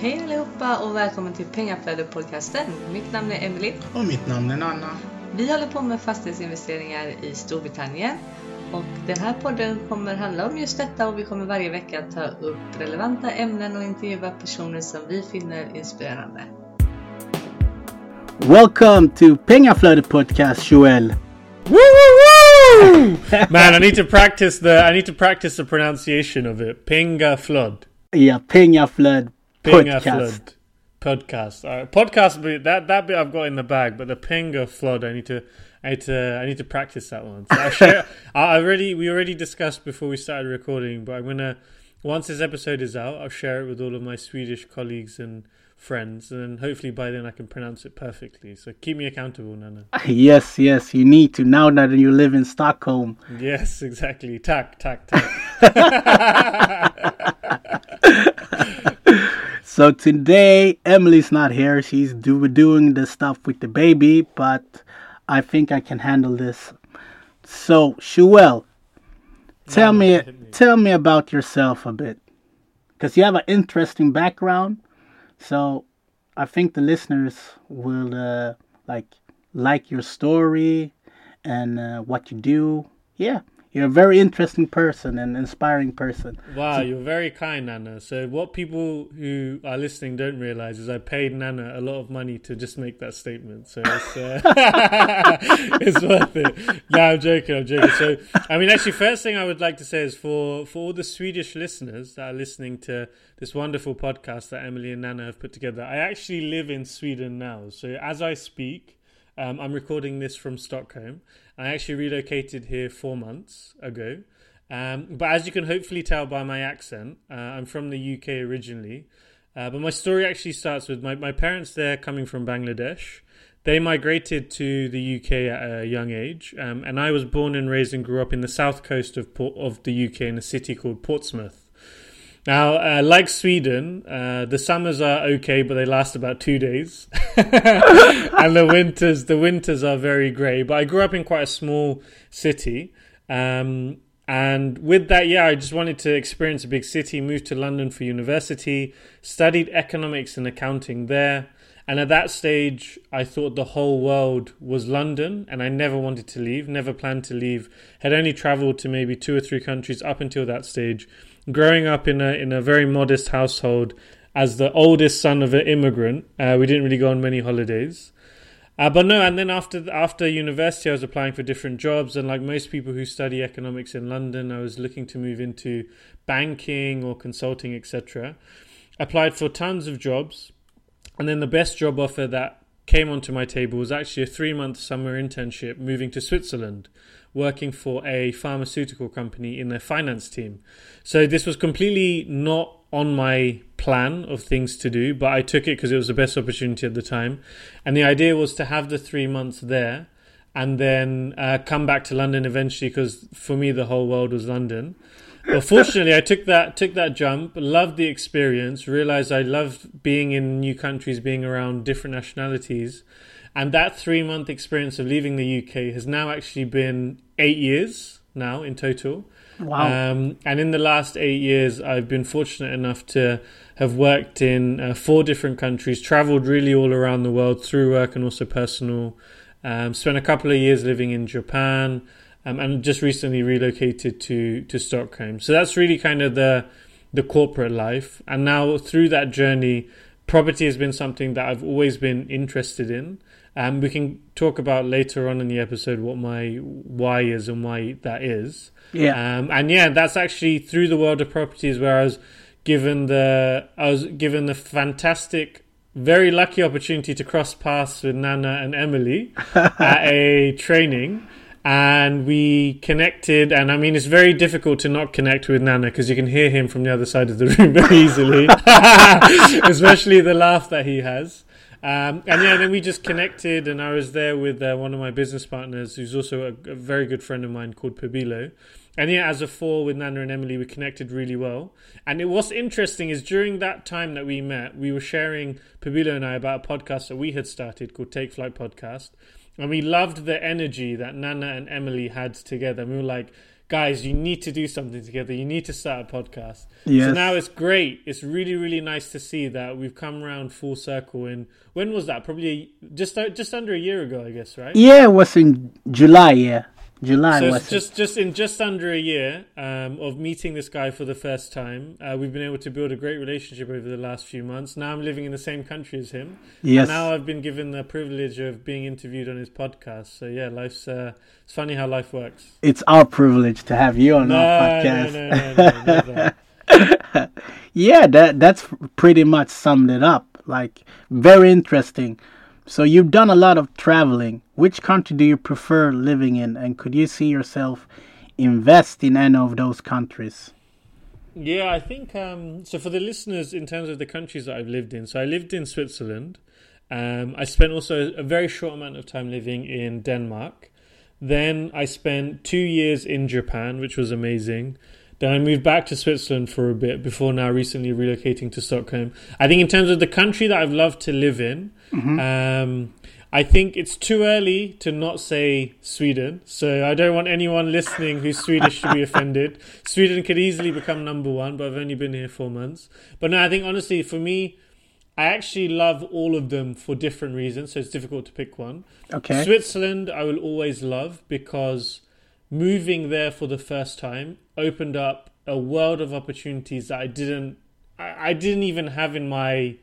Hej allihopa och välkommen till Pengaflödet-podcasten. Mitt namn är Emily. Och mitt namn är Nanna. Vi håller på med fastighetsinvesteringar i Storbritannien. Och den här podden kommer handla om just detta och vi kommer varje vecka ta upp relevanta ämnen och intervjua personer som vi finner inspirerande. Welcome to Pengaflödet podcast, Joel. Woo woo woo! Man, I need to practice the I need to practice the pronunciation of it. Pinga flood. Yeah, Pengaflöd Pinga podcast. flood. Podcast. Right. Podcast bit that that bit I've got in the bag, but the pinga flood I need to I need to I need to practice that one. So I share I already we already discussed before we started recording, but I'm gonna once this episode is out, I'll share it with all of my Swedish colleagues and friends, and hopefully by then I can pronounce it perfectly. So keep me accountable, Nana. Yes, yes, you need to now that you live in Stockholm. Yes, exactly. Tack, tack, tack. So today Emily's not here. She's do- doing the stuff with the baby, but I think I can handle this. So, Joel, tell No, me me. tell me about yourself a bit. Cuz you have an interesting background. So, I think the listeners will uh, like like your story and uh, what you do. Yeah, you're a very interesting person and inspiring person. Wow, you're very kind, Nana. So, what people who are listening don't realize is I paid Nana a lot of money to just make that statement. So, it's, uh, it's worth it. No, I'm joking. I'm joking. So, I mean, actually, first thing I would like to say is for, for all the Swedish listeners that are listening to this wonderful podcast that Emily and Nana have put together, I actually live in Sweden now. So, as I speak, um, I'm recording this from Stockholm. I actually relocated here four months ago. Um, but as you can hopefully tell by my accent, uh, I'm from the UK originally. Uh, but my story actually starts with my, my parents there coming from Bangladesh. They migrated to the UK at a young age, um, and I was born and raised and grew up in the south coast of of the UK in a city called Portsmouth. Now, uh, like Sweden, uh, the summers are okay, but they last about two days, and the winters the winters are very grey. But I grew up in quite a small city, um, and with that, yeah, I just wanted to experience a big city. Moved to London for university, studied economics and accounting there. And at that stage, I thought the whole world was London, and I never wanted to leave, never planned to leave. Had only traveled to maybe two or three countries up until that stage. Growing up in a in a very modest household, as the oldest son of an immigrant, uh, we didn't really go on many holidays. Uh, but no, and then after after university, I was applying for different jobs, and like most people who study economics in London, I was looking to move into banking or consulting, etc. Applied for tons of jobs, and then the best job offer that came onto my table was actually a three month summer internship moving to Switzerland, working for a pharmaceutical company in their finance team. So this was completely not on my plan of things to do, but I took it because it was the best opportunity at the time. And the idea was to have the three months there and then uh, come back to London eventually because for me the whole world was London. But fortunately, I took that took that jump, loved the experience, realized I loved being in new countries, being around different nationalities, and that three month experience of leaving the UK has now actually been eight years now in total. Wow. Um, and in the last eight years, I've been fortunate enough to have worked in uh, four different countries, traveled really all around the world through work and also personal. Um, spent a couple of years living in Japan, um, and just recently relocated to to Stockholm. So that's really kind of the the corporate life. And now through that journey, property has been something that I've always been interested in. Um, we can talk about later on in the episode what my why is and why that is. Yeah. Um, and yeah, that's actually through the world of properties where I was given the I was given the fantastic, very lucky opportunity to cross paths with Nana and Emily at a training. And we connected, and I mean, it's very difficult to not connect with Nana because you can hear him from the other side of the room very easily, especially the laugh that he has. Um, and yeah, then we just connected, and I was there with uh, one of my business partners, who's also a, a very good friend of mine called Pabilo. And yeah, as a four with Nana and Emily, we connected really well. And it, what's interesting is during that time that we met, we were sharing Pabilo and I about a podcast that we had started called Take Flight Podcast, and we loved the energy that Nana and Emily had together. And we were like, guys, you need to do something together. You need to start a podcast. Yes. So now it's great. It's really, really nice to see that we've come around full circle. And when was that? Probably just just under a year ago, I guess, right? Yeah, it was in July. Yeah, July So it's just just in just under a year um, of meeting this guy for the first time, uh, we've been able to build a great relationship over the last few months. Now I'm living in the same country as him. Yes. And now I've been given the privilege of being interviewed on his podcast. So yeah, life's uh, it's funny how life works. It's our privilege to have you on No, our no, podcast. no, no, no. Yeah, that that's pretty much summed it up. Like very interesting. So you've done a lot of traveling. Which country do you prefer living in, and could you see yourself invest in any of those countries? Yeah, I think um, so. For the listeners, in terms of the countries that I've lived in, so I lived in Switzerland. Um, I spent also a very short amount of time living in Denmark. Then I spent two years in Japan, which was amazing. Then I moved back to Switzerland for a bit before now recently relocating to Stockholm. I think in terms of the country that I've loved to live in, um, I think it's too early to not say Sweden. So I don't want anyone listening who's Swedish to be offended. Sweden could easily become number one, but I've only been here four months. But no, I think honestly, for me, I actually love all of them for different reasons. So it's difficult to pick one. Okay. Switzerland, I will always love because moving there for the first time opened up a world of opportunities that I didn't, I, I didn't even have in my.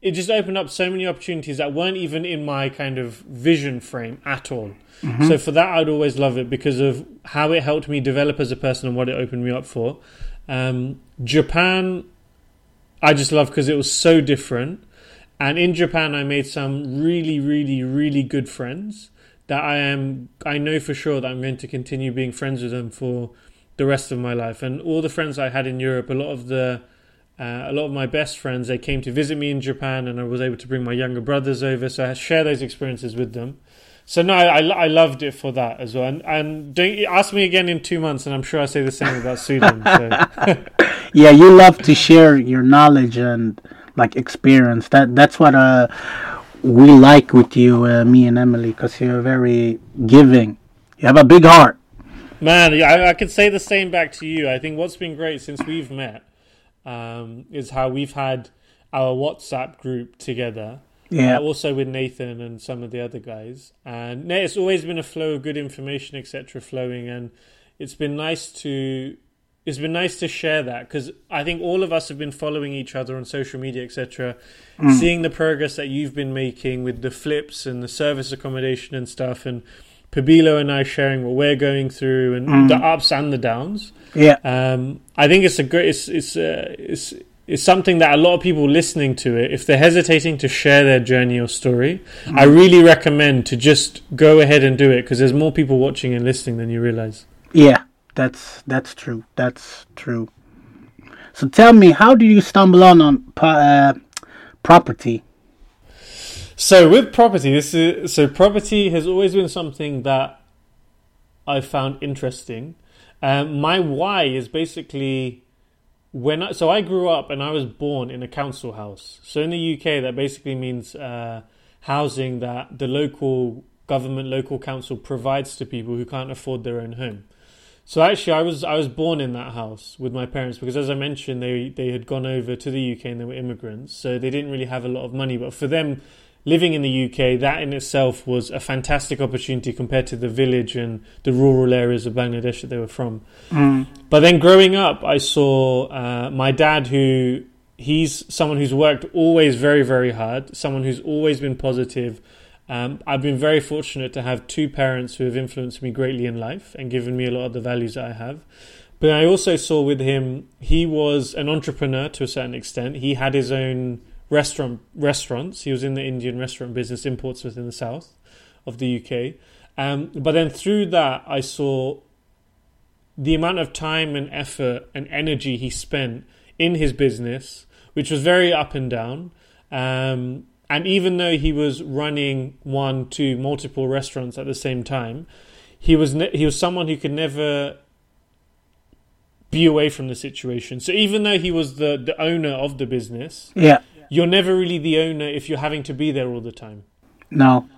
It just opened up so many opportunities that weren't even in my kind of vision frame at all. So for that, I'd always love it because of how it helped me develop as a person and what it opened me up for. Um, Japan, I just love because it was so different. And in Japan, I made some really, really, really good friends that I am. I know for sure that I'm going to continue being friends with them for the rest of my life. And all the friends I had in Europe, a lot of the, uh, a lot of my best friends, they came to visit me in Japan, and I was able to bring my younger brothers over, so I share those experiences with them. So no, I, I loved it for that as well. And, and don't ask me again in two months, and I'm sure I say the same about Sweden. So. Yeah, you love to share your knowledge and like experience. That that's what uh we like with you, uh, me and Emily, because you're very giving. You have a big heart. Man, yeah, I, I could say the same back to you. I think what's been great since we've met um, is how we've had our WhatsApp group together. Yeah. Uh, also with Nathan and some of the other guys. And it's always been a flow of good information, etc., flowing. And it's been nice to. It's been nice to share that because I think all of us have been following each other on social media, etc. Seeing the progress that you've been making with the flips and the service accommodation and stuff, and Pabilo and I sharing what we're going through and the ups and the downs. Yeah. Um, I think it's a great. It's it's uh, it's it's something that a lot of people listening to it, if they're hesitating to share their journey or story, I really recommend to just go ahead and do it because there's more people watching and listening than you realize. Yeah, that's that's true. That's true. So tell me, how did you stumble on on uh, property? So with property, this is so property has always been something that I found interesting. Um, my why is basically when I, so I grew up and I was born in a council house. So in the UK, that basically means uh, housing that the local government, local council provides to people who can't afford their own home. So actually, I was I was born in that house with my parents because, as I mentioned, they they had gone over to the UK and they were immigrants, so they didn't really have a lot of money. But for them, living in the UK, that in itself was a fantastic opportunity compared to the village and the rural areas of Bangladesh that they were from. But then growing up, I saw uh, my dad, who he's someone who's worked always very, very hard, someone who's always been positive. Um, I've been very fortunate to have two parents who have influenced me greatly in life and given me a lot of the values that I have. But I also saw with him, he was an entrepreneur to a certain extent. He had his own restaurant restaurants. He was in the Indian restaurant business, imports within the south of the UK. Um, but then through that, I saw the amount of time and effort and energy he spent in his business, which was very up and down. Um, and even though he was running one, two, multiple restaurants at the same time, he was ne- he was someone who could never be away from the situation. So even though he was the the owner of the business, Yeah. You're never really the owner if you're having to be there all the time. No.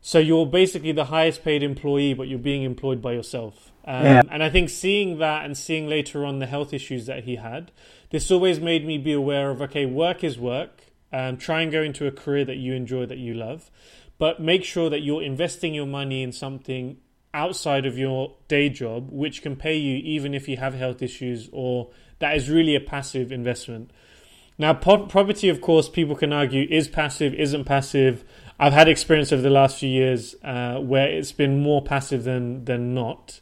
so you're basically the highest paid employee, but you're being employed by yourself. Um, Yeah. And I think seeing that and seeing later on the health issues that he had, this always made me be aware of okay, work is work. Um, try and go into a career that you enjoy, that you love, but make sure that you're investing your money in something outside of your day job, which can pay you even if you have health issues, or that is really a passive investment. Now, po- property, of course, people can argue is passive, isn't passive. I've had experience over the last few years uh, where it's been more passive than than not.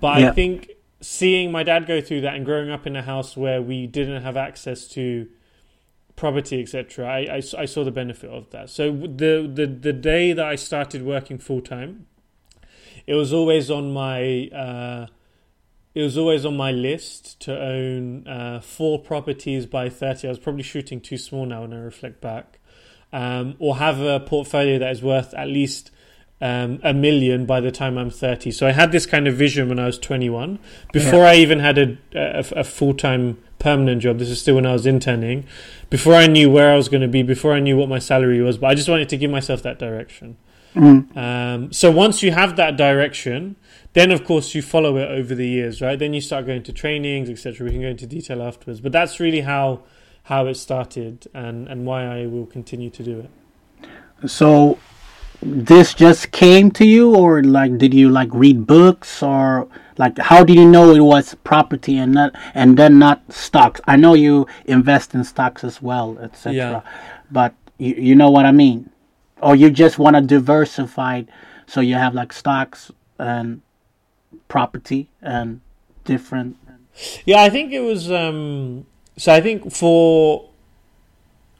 But Yeah. I think seeing my dad go through that and growing up in a house where we didn't have access to property, etc., I, I, I saw the benefit of that. So the the the day that I started working full time, it was always on my uh, it was always on my list to own uh, four properties by 30. I was probably shooting too small now when I reflect back. Um, or have a portfolio that is worth at least um, a million by the time I'm 30. So I had this kind of vision when I was 21. Before I even had a, a, a full time permanent job, this is still when I was interning, before I knew where I was going to be, before I knew what my salary was, but I just wanted to give myself that direction. Mm. Um, so once you have that direction, then of course you follow it over the years, right? Then you start going to trainings, etc. We can go into detail afterwards, but that's really how how it started and and why I will continue to do it. So this just came to you or like did you like read books or like how did you know it was property and not and then not stocks? I know you invest in stocks as well, etc. Yeah. But you, you know what I mean? Or you just want to diversify so you have like stocks and property and different Yeah, I think it was. Um, so I think for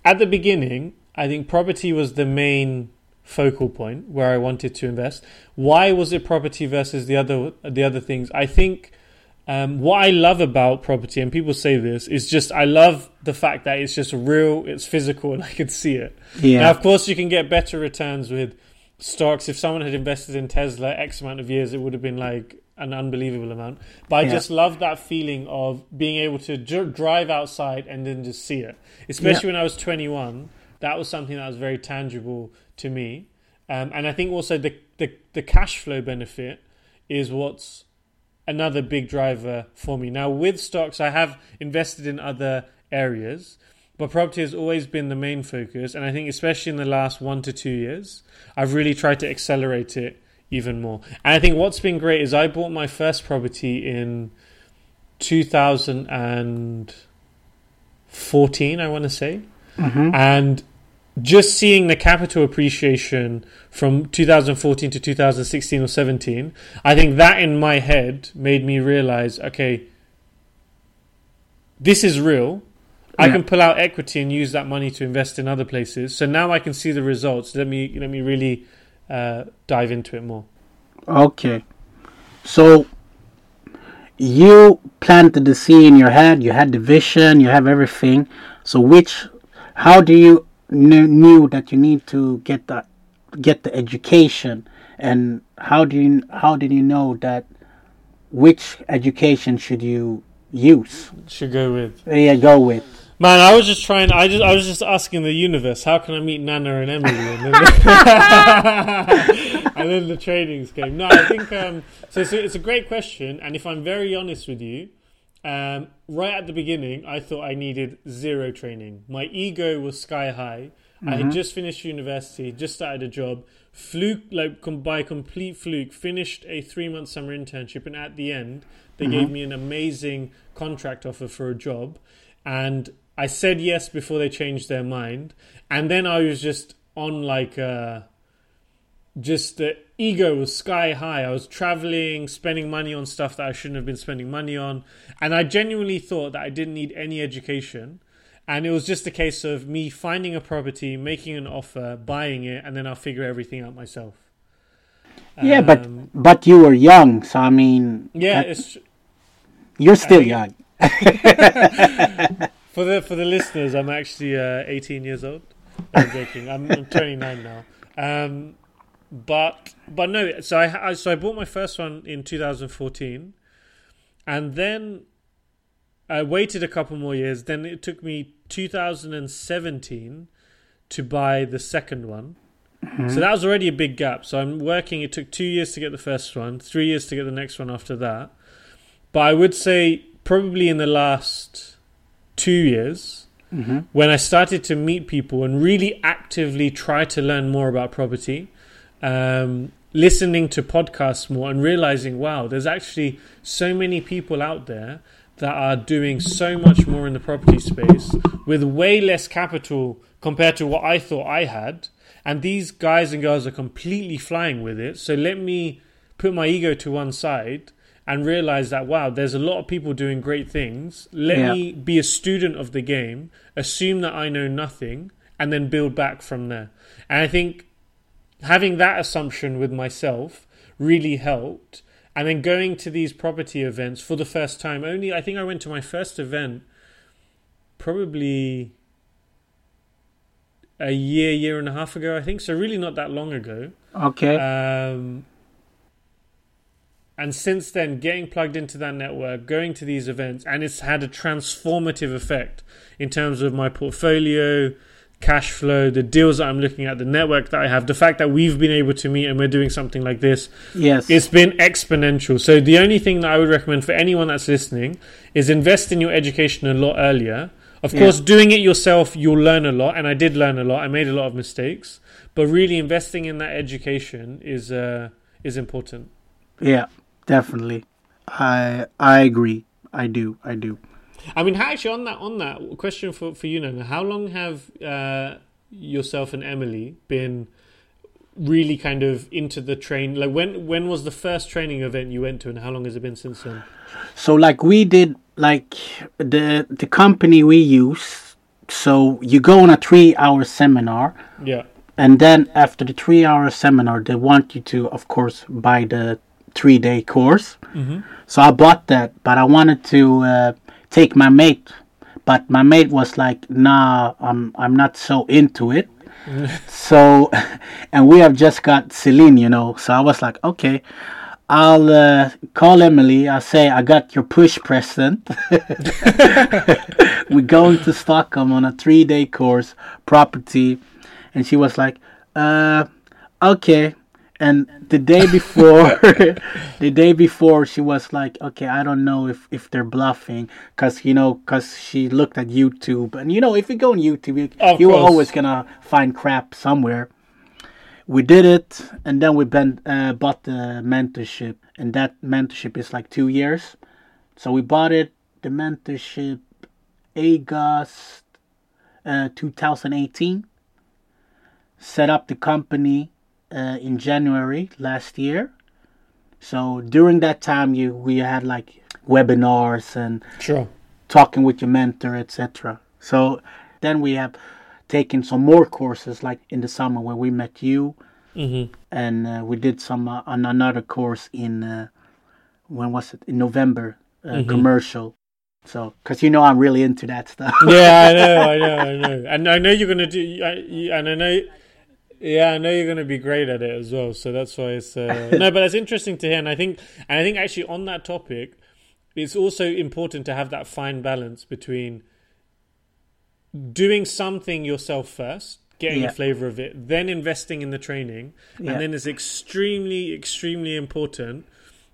at the beginning, I think property was the main focal point where I wanted to invest. Why was it property versus the other the other things? I think um, what I love about property, and people say this, is just I love the fact that it's just real, it's physical, and I can see it. Yeah. Now, of course, you can get better returns with stocks. If someone had invested in Tesla X amount of years, it would have been like an unbelievable amount. But I Yeah. just love that feeling of being able to dr- drive outside and then just see it. Especially when I was 21, that was something that was very tangible to me. Um, and I think also the, the the cash flow benefit is what's another big driver for me. Now, with stocks, I have invested in other areas, but property has always been the main focus. And I think, especially in the last one to two years, I've really tried to accelerate it even more. And I think what's been great is I bought my first property in 2014, I want to say. Mm-hmm. And just seeing the capital appreciation from 2014 to 2016 or 17, I think that in my head made me realize, okay, this is real. I can pull out equity and use that money to invest in other places. So now I can see the results. Let me let me really uh, dive into it more. Okay. So you planted the seed in your head, you had the vision, you have everything. So which how do you knew, knew that you need to get the get the education and how do you how did you know that which education should you use? Should go with. Yeah, go with. Man, I was just trying. I just, I was just asking the universe, how can I meet Nana and Emily? And then, and then the trainings came. No, I think um, so. It's a, it's a great question, and if I'm very honest with you, um, right at the beginning, I thought I needed zero training. My ego was sky high. I had just finished university, just started a job, fluke like com- by complete fluke, finished a three month summer internship, and at the end, they gave me an amazing contract offer for a job, and I said yes before they changed their mind, and then I was just on like a just the ego was sky high. I was traveling, spending money on stuff that I shouldn't have been spending money on, and I genuinely thought that I didn't need any education. And it was just a case of me finding a property, making an offer, buying it, and then I'll figure everything out myself. Yeah, but Um, but you were young, so I mean yeah, that- it's you're still think- young. for the for the listeners. I'm actually uh, 18 years old. I'm joking. I'm, I'm 29 now. Um, but but no. So I, I so I bought my first one in 2014, and then I waited a couple more years. Then it took me 2017 to buy the second one. So that was already a big gap. So I'm working. It took two years to get the first one, three years to get the next one after that. But I would say probably in the last two years, hmm when I started to meet people and really actively try to learn more about property, um, listening to podcasts more and realizing, wow, there's actually so many people out there that are doing so much more in the property space with way less capital compared to what I thought I had. And these guys and girls are completely flying with it. So let me put my ego to one side and realize that wow, there's a lot of people doing great things. Let Yeah. me be a student of the game, assume that I know nothing, and then build back from there. And I think having that assumption with myself really helped. And then going to these property events for the first time, only I think I went to my first event probably a year, year and a half ago, I think. So, really not that long ago. Okay. Um, and since then, getting plugged into that network, going to these events, and it's had a transformative effect in terms of my portfolio, cash flow, the deals that I'm looking at, the network that I have, the fact that we've been able to meet and we're doing something like this. yes. It's been exponential. So, the only thing that I would recommend for anyone that's listening is invest in your education a lot earlier. Of Yeah. course, doing it yourself, you'll learn a lot, and I did learn a lot. I made a lot of mistakes, but really investing in that education is uh, is important. yeah. Definitely. I I agree. I do. I do. I mean, actually, on that on that question for for you, Nana, how long have uh, yourself and Emily been really kind of into the train? Like, when when was the first training event you went to, and how long has it been since then? So like we did like the the company we use. So you go on a three hour seminar, Yeah, and then after the three hour seminar, they want you to, of course, buy the three day course. hmm So I bought that, but I wanted to uh, take my mate, but my mate was like, "Nah, I'm I'm not so into it." so, and we have just got Celine, you know. So I was like, "Okay, I'll uh, call Emily. I'll say I got your push present. We're going to Stockholm on a three day course, property," and she was like, "Uh, okay." And the day before, the day before, she was like, "Okay, I don't know if if they're bluffing, cause you know, cause she looked at YouTube, and you know, if you go on YouTube, you, you're course. always gonna find crap somewhere." We did it, and then we been, uh, bought the mentorship, and that mentorship is like two years. So we bought it, the mentorship, August, uh, 2018. Set up the company uh, in January last year. So during that time, you we had like webinars and sure. talking with your mentor, etc. So then we have taken some more courses, like in the summer when we met you, mm-hmm. and uh, we did some uh, on another course in uh, when was it in November uh, Mhm. commercial. So because you know I'm really into that stuff. yeah, I know, I know, I know, and I know you're gonna do, I, and I know, yeah, I know you're gonna be great at it as well. So that's why it's uh, no, but it's interesting to hear, and I think, and I think actually on that topic, it's also important to have that fine balance between doing something yourself first, getting Yeah. a flavor of it, then investing in the training, Yeah. and then it's extremely, extremely important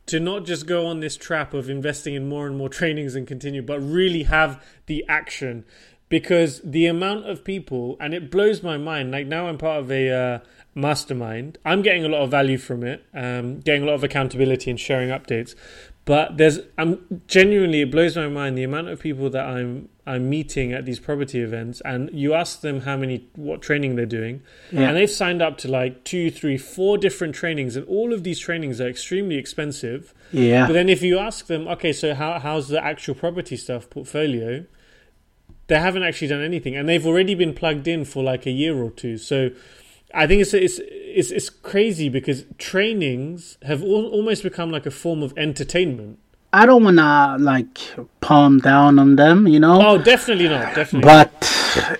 to not just go on this trap of investing in more and more trainings and continue, but really have the action. Because the amount of people, and it blows my mind. Like now, I'm part of a uh, mastermind. I'm getting a lot of value from it, um, getting a lot of accountability and sharing updates. But there's, I'm genuinely, it blows my mind the amount of people that I'm I'm meeting at these property events, and you ask them how many, what training they're doing, Yeah. and they've signed up to like two, three, four different trainings, and all of these trainings are extremely expensive. yeah, But then if you ask them, okay, so how how's the actual property stuff portfolio? They haven't actually done anything, and they've already been plugged in for like a year or two. So I think it's it's it's, it's crazy because trainings have al- almost become like a form of entertainment. I don't wanna like palm down on them, you know. Oh, definitely not, definitely. but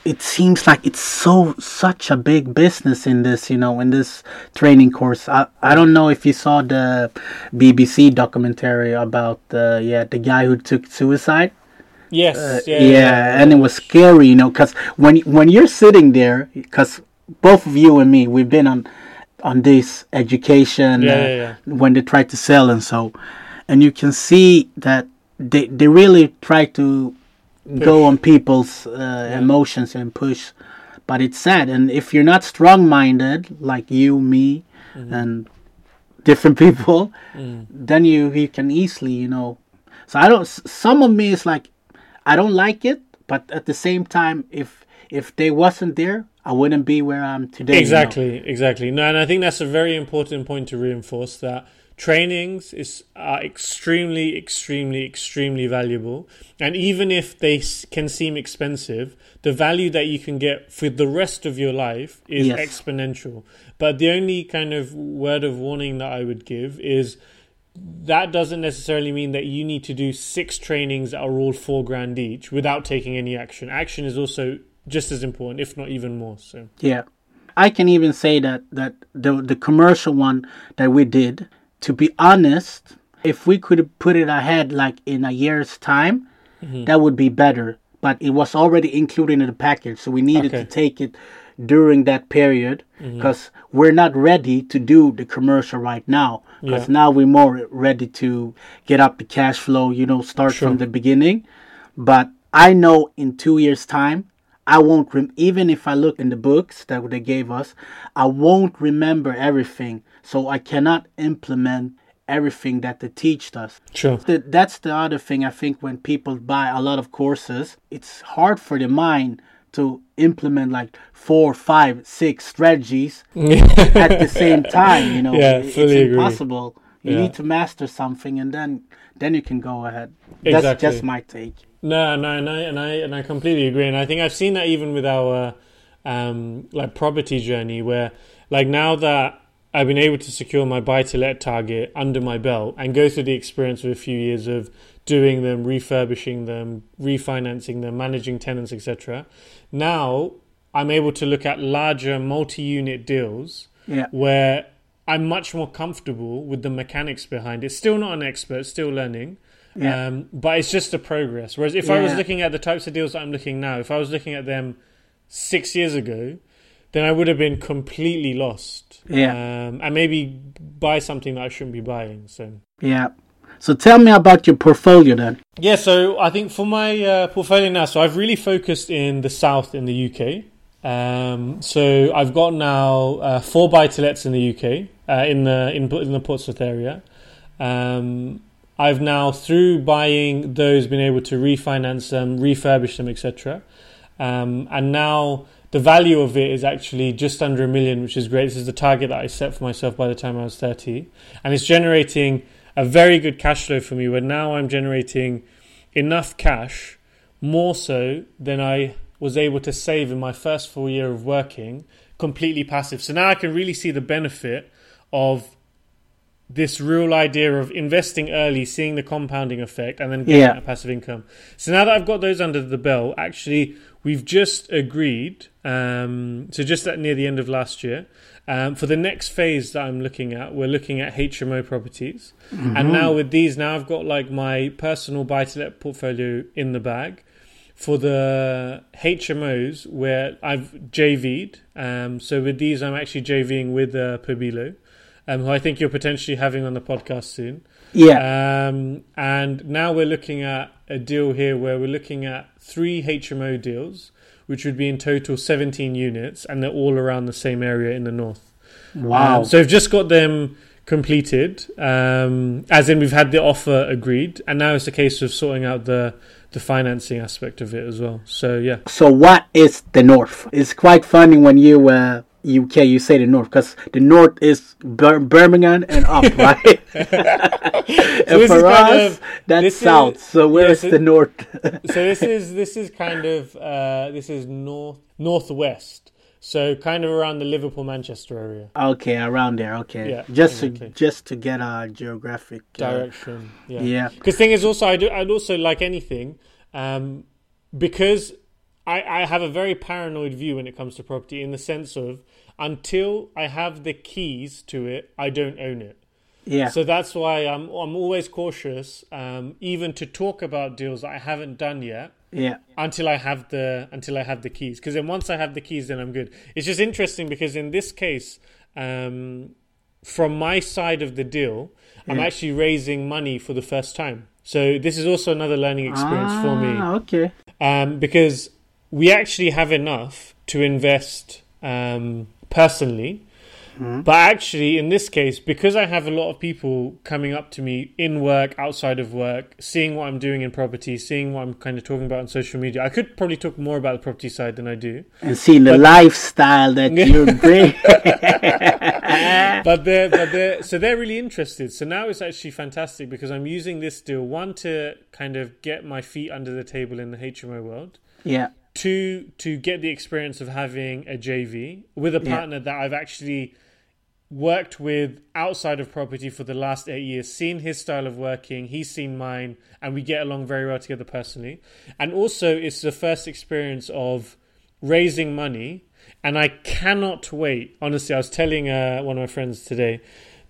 it seems like it's so such a big business in this you know in this training course i, I don't know if you saw the bbc documentary about the yeah the guy who took suicide yes, Uh, yeah, yeah, and it was scary you know because when when you're sitting there because both of you and me, we've been on on this education Yeah, uh, yeah, yeah. when they try to sell and so, and you can see that they they really try to go on people's uh, emotions and push, but it's sad. And if you're not strong minded like you, me, Mm-hmm. and different people, Mm. then you you can easily you know. So I don't. Some of me is like, I don't like it, but at the same time, if if they wasn't there, I wouldn't be where I'm today. you know? Exactly, exactly. No, and I think that's a very important point to reinforce that trainings is are extremely, extremely, extremely valuable. And even if they can seem expensive, the value that you can get for the rest of your life is Yes. exponential. But the only kind of word of warning that I would give is that doesn't necessarily mean that you need to do six trainings that are all four grand each without taking any action. Action is also just as important, if not even more. So. Yeah, I can even say that that the the commercial one that we did. To be honest, if we could put it ahead like in a year's time, Mm-hmm. that would be better. But it was already included in the package, so we needed Okay. to take it during that period Mm-hmm. because we're not ready to do the commercial right now. Because Yeah. now we're more ready to get up the cash flow, you know, start Sure. from the beginning. But I know in two years' time, I won't rem- even if I look in the books that they gave us, I won't remember everything. So I cannot implement everything that they teach us. Sure. Th- That's the other thing I think when people buy a lot of courses, it's hard for the mind to implement like four, five, six strategies at the same time. You know, Yeah, it's agree. impossible. You Yeah. need to master something, and then then you can go ahead. That's just my take. No, no, and I and I and I completely agree, and I think I've seen that even with our um, like property journey, where like now that I've been able to secure my buy to let target under my belt and go through the experience of a few years of doing them, refurbishing them, refinancing them, managing tenants, etc. Now I'm able to look at larger multi-unit deals Yeah. where I'm much more comfortable with the mechanics behind it. Still not an expert, still learning. Yeah. Um, but it's just a progress. Whereas if I was looking at the types of deals that I'm looking now, if I was looking at them six years ago, then I would have been completely lost. Yeah. Um, and maybe buy something that I shouldn't be buying. So Yeah. So tell me about your portfolio then. yeah, so I think for my uh, portfolio now, so I've really focused in the south in the UK. Um, so I've got now uh, four buy to lets in the UK uh, in the in, in the Portsmouth area. Um, I've now through buying those been able to refinance them, refurbish them, etc. Um, and now the value of it is actually just under a million, which is great. This is the target that I set for myself by the time I was 30. And it's generating a very good cash flow for me where now I'm generating enough cash, more so than I was able to save in my first full year of working, completely passive. So now I can really see the benefit of this real idea of investing early, seeing the compounding effect, and then getting Yeah. that passive income. So now that I've got those under the belt, actually, we've just agreed. Um, so just at near the end of last year, um, for the next phase that I'm looking at, we're looking at HMO properties, and now with these, now I've got like my personal buy-to-let portfolio in the bag. For the HMOs, where I've JV'd, um, so with these, I'm actually JVing with uh, Pabilo, um, who I think you're potentially having on the podcast soon. Yeah. Um, and now we're looking at a deal here where we're looking at three HMO deals, which would be in total 17 units, and they're all around the same area in the north. wow. Um, so we've just got them completed, um, as in we've had the offer agreed, and now it's a case of sorting out the the financing aspect of it as well. So yeah, So what is the North? It's quite funny when you uh, UK you say the North because the North is Bir- Birmingham and up, right? and for us, of- that's this is- South. so where yeah, so- the North? so this is this is kind of uh, this is north northwest, so kind of around the Liverpool Manchester area okay, around there. Okay, Yeah, just exactly. to just to get a geographic. uh, direction. Yeah, yeah. Because thing is also I do I'd also like anything, um, because I I have a very paranoid view when it comes to property in the sense of until I have the keys to it, I don't own it. yeah, So that's why I'm I'm always cautious, um, even to talk about deals that I haven't done yet. Yeah. until I have the until I have the keys. Because then once I have the keys, then I'm good. It's just interesting because in this case, um, from my side of the deal, I'm actually raising money for the first time. So this is also another learning experience for me Ah, Okay. um, because we actually have enough to invest um, personally. Hmm? But actually, in this case, because I have a lot of people coming up to me in work, outside of work, seeing what I'm doing in property, seeing what I'm kind of talking about on social media, I could probably talk more about the property side than I do. And seeing the lifestyle that you bring. but they're but they're so they're really interested. So now it's actually fantastic because I'm using this deal one to kind of get my feet under the table in the HMO world. yeah. Two to get the experience of having a JV with a Yeah. partner that I've actually worked with outside of property for the last eight years, seen his style of working, he's seen mine, and we get along very well together personally. And also, it's the first experience of raising money, and I cannot wait. Honestly, I was telling uh, one of my friends today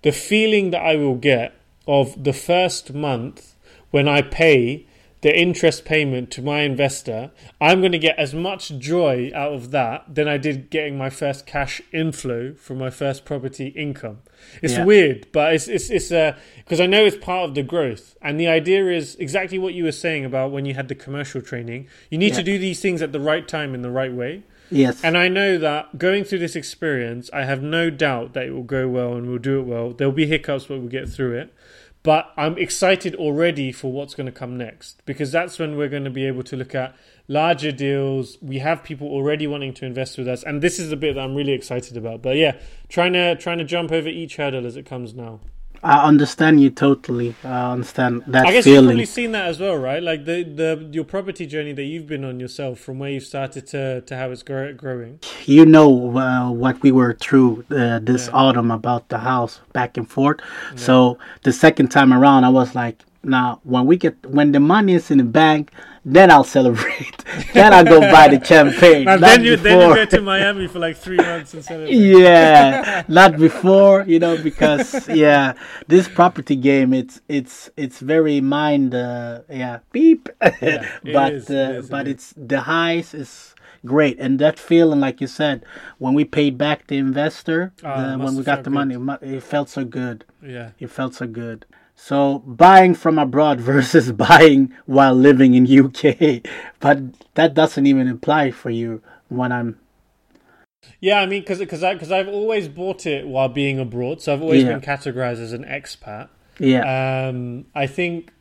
the feeling that I will get of the first month when I pay the interest payment to my investor, I'm going to get as much joy out of that than I did getting my first cash inflow from my first property income. It's Yeah. weird, but it's it's it's uh because I know it's part of the growth, and the idea is exactly what you were saying about when you had the commercial training. You need to do these things at the right time in the right way. Yes. And I know that going through this experience, I have no doubt that it will go well and we'll do it well. There'll be hiccups, but we'll get through it. But I'm excited already for what's going to come next because that's when we're going to be able to look at larger deals. We have people already wanting to invest with us, and this is the bit that I'm really excited about. But yeah, trying to trying to jump over each hurdle as it comes now. I understand you totally. I understand that I guess you've probably seen that as well, right? Like the, the your property journey that you've been on yourself, from where you've started to to how it's grow, growing. you know uh, what we were through uh, this Yeah. autumn about the house back and forth. So the second time around, I was like, now when we get when the money is in the bank, then I'll celebrate. then I'll go buy the champagne. Not then you then you go to Miami for like three months and celebrate. yeah, not before, you know, because yeah, this property game, it's it's it's very mind, uh, yeah, beep. it but is, uh, it is, but it it's the highs is great, and that feeling, like you said, when we paid back the investor, Ah, the- when we got the good. money, it felt so good. Yeah. It felt so good. So buying from abroad versus buying while living in UK, but that doesn't even apply for you when I'm Yeah, I mean, because because I because I've always bought it while being abroad, so I've always Yeah. been categorized as an expat. yeah. Um, I think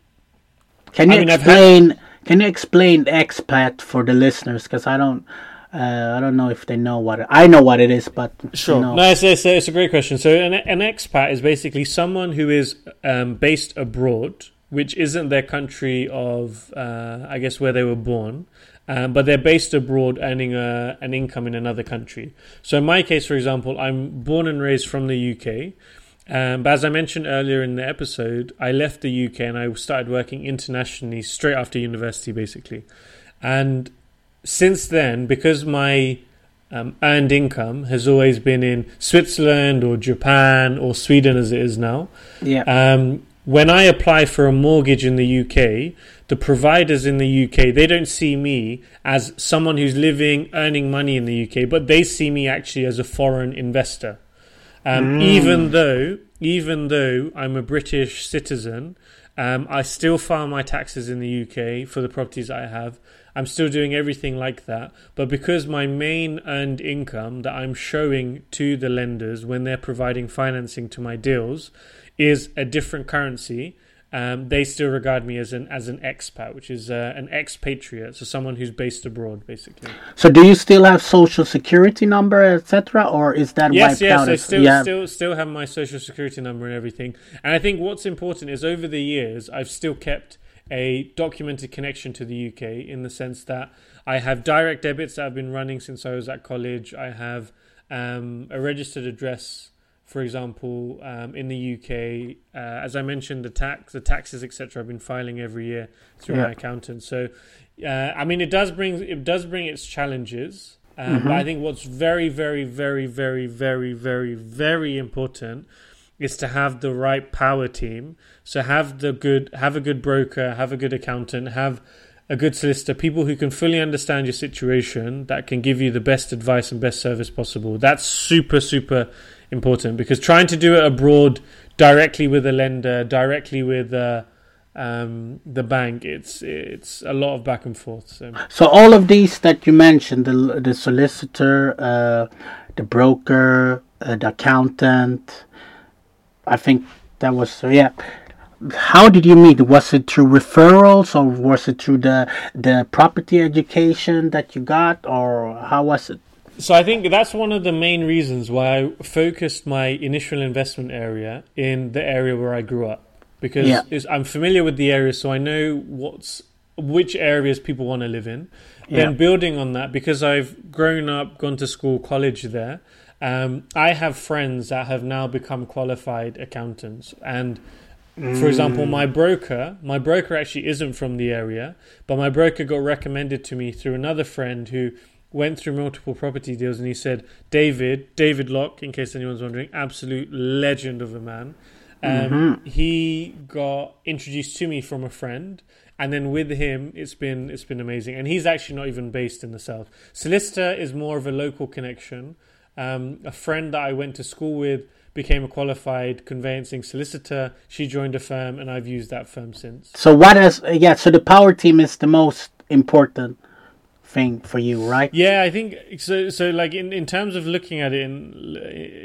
Can I you mean, I've had- explain? Can you explain expat for the listeners? Because I don't, uh, I don't know if they know what it, I know what it is, but Sure. You know, No, it's, it's, it's a great question. So, an, an expat is basically someone who is um, based abroad, which isn't their country of, uh, I guess, where they were born, um, but they're based abroad earning a, an income in another country. So, in my case, for example, I'm born and raised from the UK. Um, but as I mentioned earlier in the episode, I left the UK and I started working internationally straight after university, basically. And since then, because my um, earned income has always been in Switzerland or Japan or Sweden as it is now. yeah, Um, when I apply for a mortgage in the UK, the providers in the UK they don't see me as someone who's living earning money in the UK, but they see me actually as a foreign investor. Um, Even though, even though I'm a British citizen, um, I still file my taxes in the UK for the properties I have. I'm still doing everything like that. But because my main earned income that I'm showing to the lenders when they're providing financing to my deals is a different currency, um, they still regard me as an as an expat, which is uh, an expatriate, so someone who's based abroad, basically. So do you still have social security number, etc., or is that Yes, wiped yes, out? I still yeah, still still have my social security number and everything. And I think what's important is over the years I've still kept a documented connection to the UK in the sense that I have direct debits that I've been running since I was at college. I have um, a registered address, for example, um, in the UK. Uh, as I mentioned, the tax, the taxes, etc. I've been filing every year through Yeah. my accountant. So, uh, I mean, it does bring it does bring its challenges. Um, But I think what's very, very, very, very, very, very, very important is to have the right power team. So have the good, have a good broker, have a good accountant, have a good solicitor, people who can fully understand your situation, that can give you the best advice and best service possible. That's super, super important because trying to do it abroad directly with a lender, directly with uh, um, the bank, it's it's a lot of back and forth. So, so all of these that you mentioned, the the solicitor, uh, the broker, uh, the accountant, I think that was yeah how did you meet? Was it through referrals or was it through the the property education that you got or how was it? So I think that's one of the main reasons why I focused my initial investment area in the area where I grew up because yeah. I'm familiar with the area, so I know what's which areas people want to live in. Yeah. Then building on that, because I've grown up, gone to school, college there, um, I have friends that have now become qualified accountants and for example, my broker, my broker actually isn't from the area, but my broker got recommended to me through another friend who went through multiple property deals and he said, David, David Locke, in case anyone's wondering, absolute legend of a man. Um, mm-hmm. He got introduced to me from a friend, and then with him, it's been it's been amazing. And he's actually not even based in the south. Solicitor is more of a local connection. Um, a friend that I went to school with became a qualified conveyancing solicitor. She joined a firm, and I've used that firm since. So what is yeah? So the power team is the most important thing for you, right? Yeah, I think so. So like in, in terms of looking at it in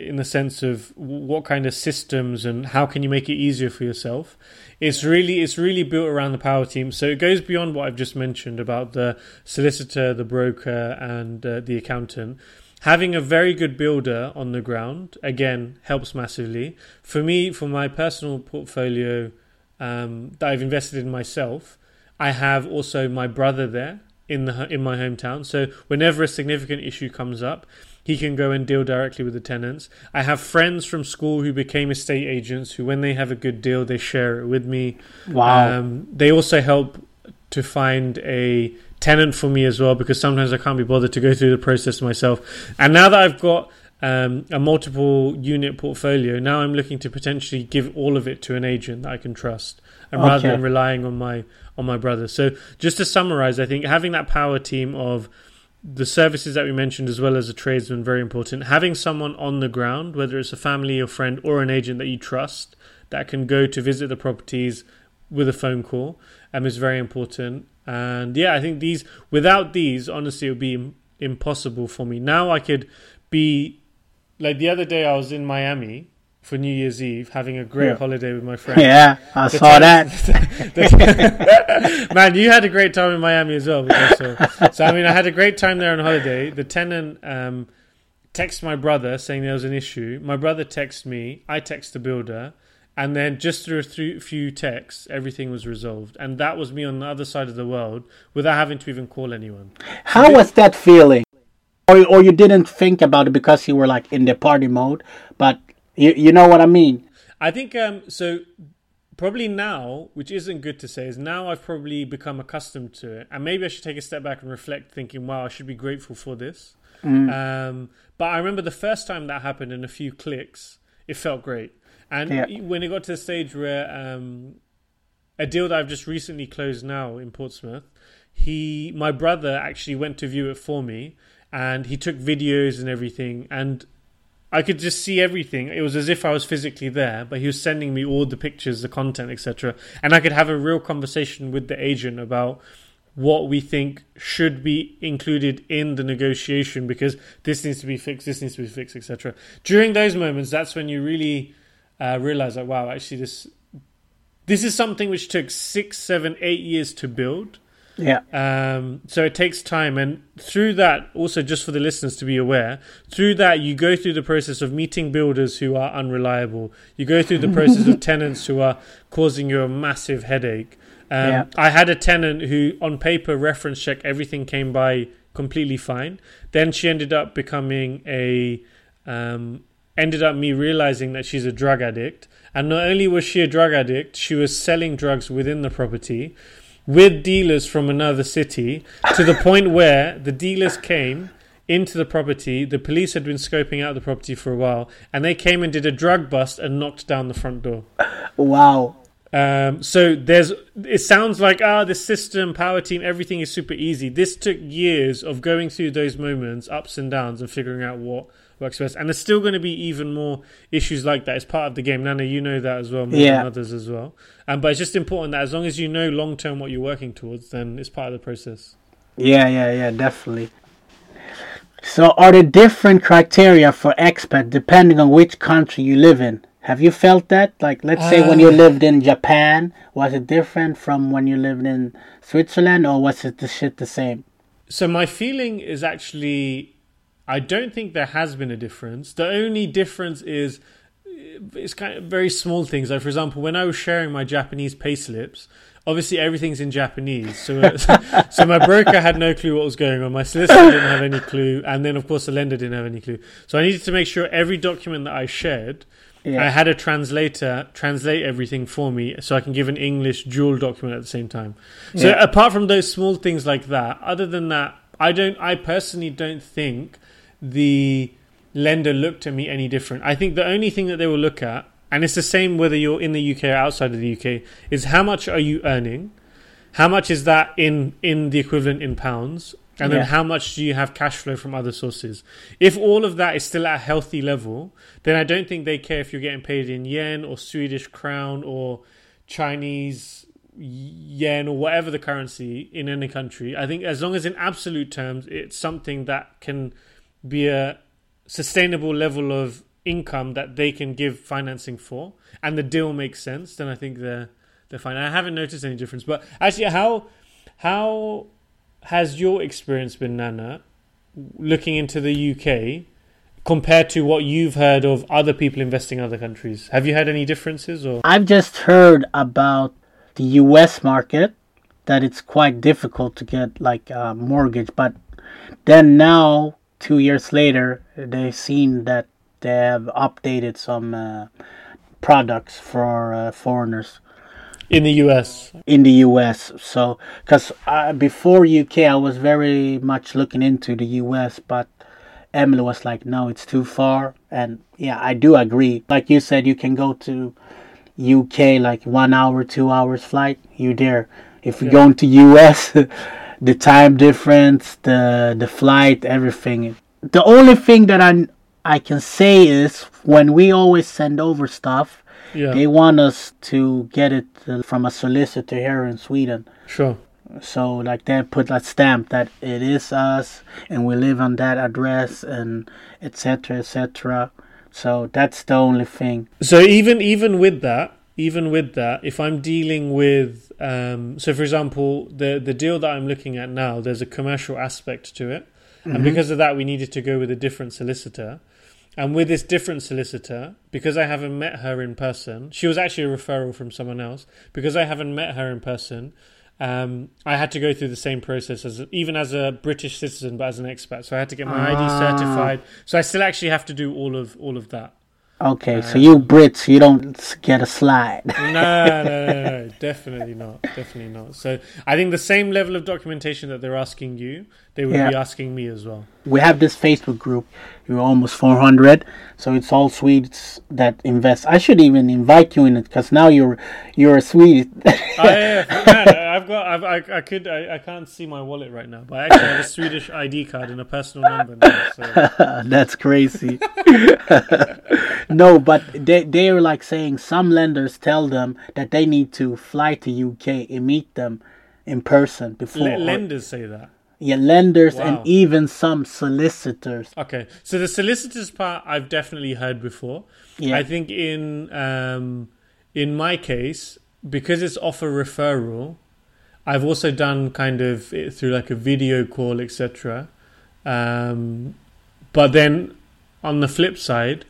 in the sense of what kind of systems and how can you make it easier for yourself, it's really it's really built around the power team. So it goes beyond what I've just mentioned about the solicitor, the broker, and uh, the accountant having a very good builder on the ground again helps massively for me for my personal portfolio um, that I've invested in myself. I have also my brother there in the in my hometown, so whenever a significant issue comes up, he can go and deal directly with the tenants. I have friends from school who became estate agents who, when they have a good deal, they share it with me. Wow! Um, they also help to find a tenant for me as well because sometimes I can't be bothered to go through the process myself. And now that I've got um, a multiple unit portfolio, now I'm looking to potentially give all of it to an agent that I can trust, and okay. rather than relying on my on my brother. So just to summarize, I think having that power team of the services that we mentioned as well as a tradesman very important having someone on the ground whether it's a family or friend or an agent that you trust that can go to visit the properties with a phone call um, is very important and yeah, I think these without these, honestly, it would be impossible for me. Now I could be like the other day. I was in Miami for New Year's Eve, having a great yeah. holiday with my friends. Yeah, I the saw that. Man, you had a great time in Miami as well. So, so I mean, I had a great time there on holiday. The tenant um, texted my brother saying there was an issue. My brother texted me. I text the builder and then just through a few texts everything was resolved and that was me on the other side of the world without having to even call anyone how was that feeling or, or you didn't think about it because you were like in the party mode but you, you know what i mean i think um so probably now which isn't good to say is now i've probably become accustomed to it and maybe i should take a step back and reflect thinking wow i should be grateful for this mm. um but i remember the first time that happened in a few clicks it felt great and yeah. when it got to the stage where um, a deal that I've just recently closed now in Portsmouth, he, my brother, actually went to view it for me, and he took videos and everything, and I could just see everything. It was as if I was physically there, but he was sending me all the pictures, the content, etc. And I could have a real conversation with the agent about what we think should be included in the negotiation because this needs to be fixed, this needs to be fixed, etc. During those moments, that's when you really uh, realize like, wow, actually this this is something which took six, seven, eight years to build. Yeah. Um, so it takes time, and through that, also just for the listeners to be aware, through that you go through the process of meeting builders who are unreliable. You go through the process of tenants who are causing you a massive headache. Um, yeah. I had a tenant who, on paper, reference check everything came by completely fine. Then she ended up becoming a um, ended up me realizing that she's a drug addict. And not only was she a drug addict, she was selling drugs within the property with dealers from another city to the point where the dealers came into the property. The police had been scoping out the property for a while, and they came and did a drug bust and knocked down the front door. Wow. Um, so there's it sounds like ah the system, power team, everything is super easy. This took years of going through those moments, ups and downs, and figuring out what works best. And there's still going to be even more issues like that. It's part of the game. Nana, you know that as well, more Yeah. than others as well. Um, but it's just important that as long as you know long term what you're working towards, then it's part of the process. Yeah, yeah, yeah, definitely. So, are there different criteria for expat depending on which country you live in? Have you felt that? Like, let's say when you Uh. lived in Japan, was it different from when you lived in Switzerland, or was it the shit the same? So my feeling is actually, I don't think there has been a difference. The only difference is it's kind of very small things. Like for example, when I was sharing my Japanese payslips, obviously everything's in Japanese. So, so my broker had no clue what was going on. My solicitor didn't have any clue, and then of course the lender didn't have any clue. So I needed to make sure every document that I shared. I had a translator translate everything for me so I can give an English dual document at the same time. So Yeah. apart from those small things like that, other than that, I don't I personally don't think the lender looked at me any different. I think the only thing that they will look at and it's the same whether you're in the UK or outside of the UK is how much are you earning? How much is that in in the equivalent in pounds? And then how much do you have cash flow from other sources? If all of that is still at a healthy level, then I don't think they care if you're getting paid in yen or Swedish crown or Chinese yen or whatever the currency in any country. I think as long as in absolute terms it's something that can be a sustainable level of income that they can give financing for and the deal makes sense, then I think they're they're fine. I haven't noticed any difference. But actually how how has your experience been, Nana, looking into the UK compared to what you've heard of other people investing in other countries? Have you had any differences or I've just heard about the U.S. market that it's quite difficult to get like a mortgage, but then now two years later they've seen that they have updated some uh, products for uh, foreigners in the US? in the U.S. So, because uh, before UK, I was very much looking into the U.S., but Emily was like, "No, it's too far." And yeah, I do agree. Like you said, you can go to UK like one hour, two hours flight. You there. If you're Yeah. going to U.S., the time difference, the the flight, everything. The only thing that I I can say is when we always send over stuff. Yeah. They want us to get it uh, from a solicitor here in Sweden. Sure. So like they put a stamp that it is us and we live on that address and etc etc. So that's the only thing. So even even with that, even with that, if I'm dealing with, um, so for example, the the deal that I'm looking at now, there's a commercial aspect to it, and because of that, we needed to go with a different solicitor. And with this different solicitor, because I haven't met her in person, she was actually a referral from someone else. Because I haven't met her in person, um, I had to go through the same process as even as a British citizen, but as an expat. So I had to get my ID Ah. certified. So I still actually have to do all of all of that. Okay, so uh, you Brits, you don't get a slide. no, no, no, no, definitely not, definitely not. So I think the same level of documentation that they're asking you, they would be asking me as well. we have this Facebook group. We're almost 400, so it's all Swedes that invest. I should even invite you in it because now you're you're a Swede. Ah, yeah, yeah. Man, I've got, I've, I, I could, I, I can't see my wallet right now, but I actually have a Swedish ID card and a personal number now. So. That's crazy. no, but they they are like saying some lenders tell them that they need to fly to UK and meet them in person before. L- lenders say that. Yeah, lenders Wow. and even some solicitors. Okay, so the solicitors part I've definitely heard before. Yeah. I think in um, in my case, because it's offer referral, I've also done kind of it through like a video call, etc. Um, but then on the flip side,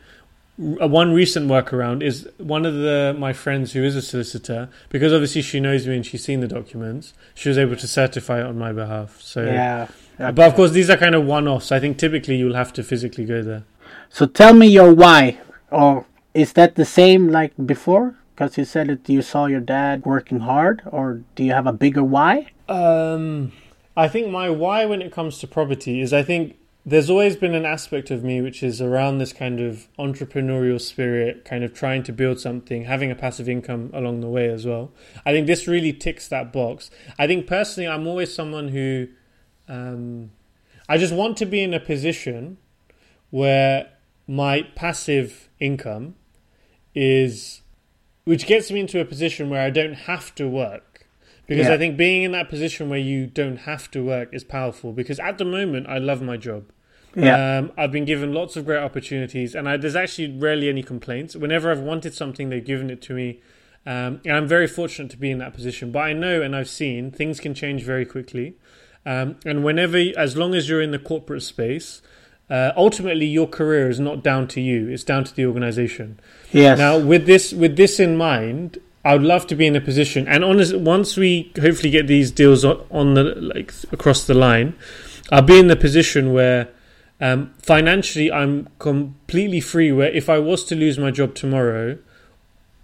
one recent workaround is one of the my friends who is a solicitor because obviously she knows me and she's seen the documents. She was able to certify it on my behalf. So Yeah. but of course, these are kind of one-offs. I think typically you'll have to physically go there. So tell me your why, or is that the same like before? Because you said that you saw your dad working hard, or do you have a bigger why? Um, I think my why when it comes to property is I think there's always been an aspect of me which is around this kind of entrepreneurial spirit, kind of trying to build something, having a passive income along the way as well. I think this really ticks that box. I think personally, I'm always someone who, um, I just want to be in a position where my passive income is, which gets me into a position where I don't have to work. Because Yeah. I think being in that position where you don't have to work is powerful. Because at the moment, I love my job. Yeah. Um, I've been given lots of great opportunities, and I, there's actually rarely any complaints. Whenever I've wanted something, they've given it to me. Um, and I'm very fortunate to be in that position. But I know and I've seen things can change very quickly. Um, and whenever, as long as you're in the corporate space, uh, ultimately your career is not down to you; it's down to the organization. yes. Now, with this with this in mind, I would love to be in a position, and honest, once we hopefully get these deals on, on the like across the line, I'll be in the position where um, financially I'm completely free. Where if I was to lose my job tomorrow,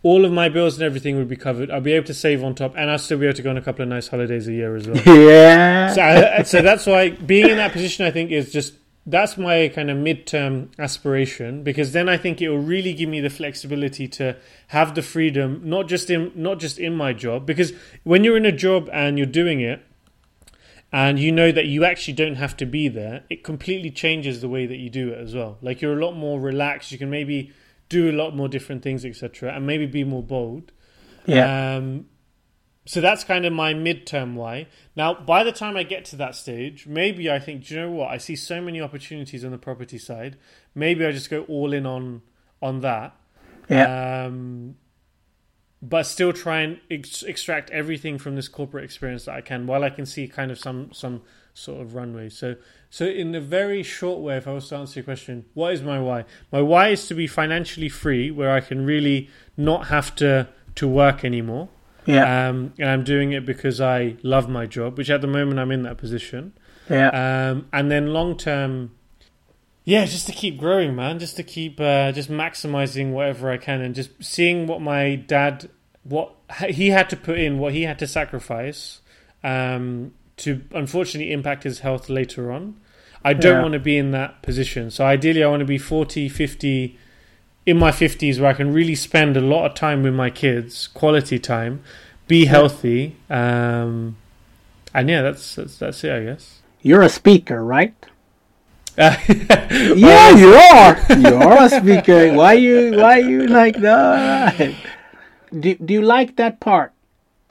all of my bills and everything would be covered. I'll be able to save on top, and I'll still be able to go on a couple of nice holidays a year as well. yeah. So, I, so that's why being in that position, I think, is just that's my kind of midterm aspiration because then I think it will really give me the flexibility to have the freedom, not just in not just in my job, because when you're in a job and you're doing it, and you know that you actually don't have to be there, it completely changes the way that you do it as well. Like you're a lot more relaxed. You can maybe do a lot more different things, etc., and maybe be more bold. yeah. Um, so that's kind of my midterm why. Now, by the time I get to that stage, maybe I think, do you know what? I see so many opportunities on the property side. Maybe I just go all in on on that. yeah. Um, but still try and ex- extract everything from this corporate experience that I can, while I can see kind of some some sort of runway. So, so in a very short way, if I was to answer your question, what is my why? My why is to be financially free, where I can really not have to to work anymore. Yeah. Um, and I'm doing it because I love my job, which at the moment I'm in that position. yeah. Um, and then long term, yeah, just to keep growing, man. Just to keep uh, just maximizing whatever I can, and just seeing what my dad, what he had to put in, what he had to sacrifice, um, to unfortunately impact his health later on. I don't Yeah. want to be in that position. So ideally, I want to be 40, 50, in my 50s where I can really spend a lot of time with my kids, quality time, be healthy. Um, and yeah, that's, that's that's it, I guess. You're a speaker, right? Uh, Yeah, you are. You are a speaker. Why you? Why you like that? Do Do you like that part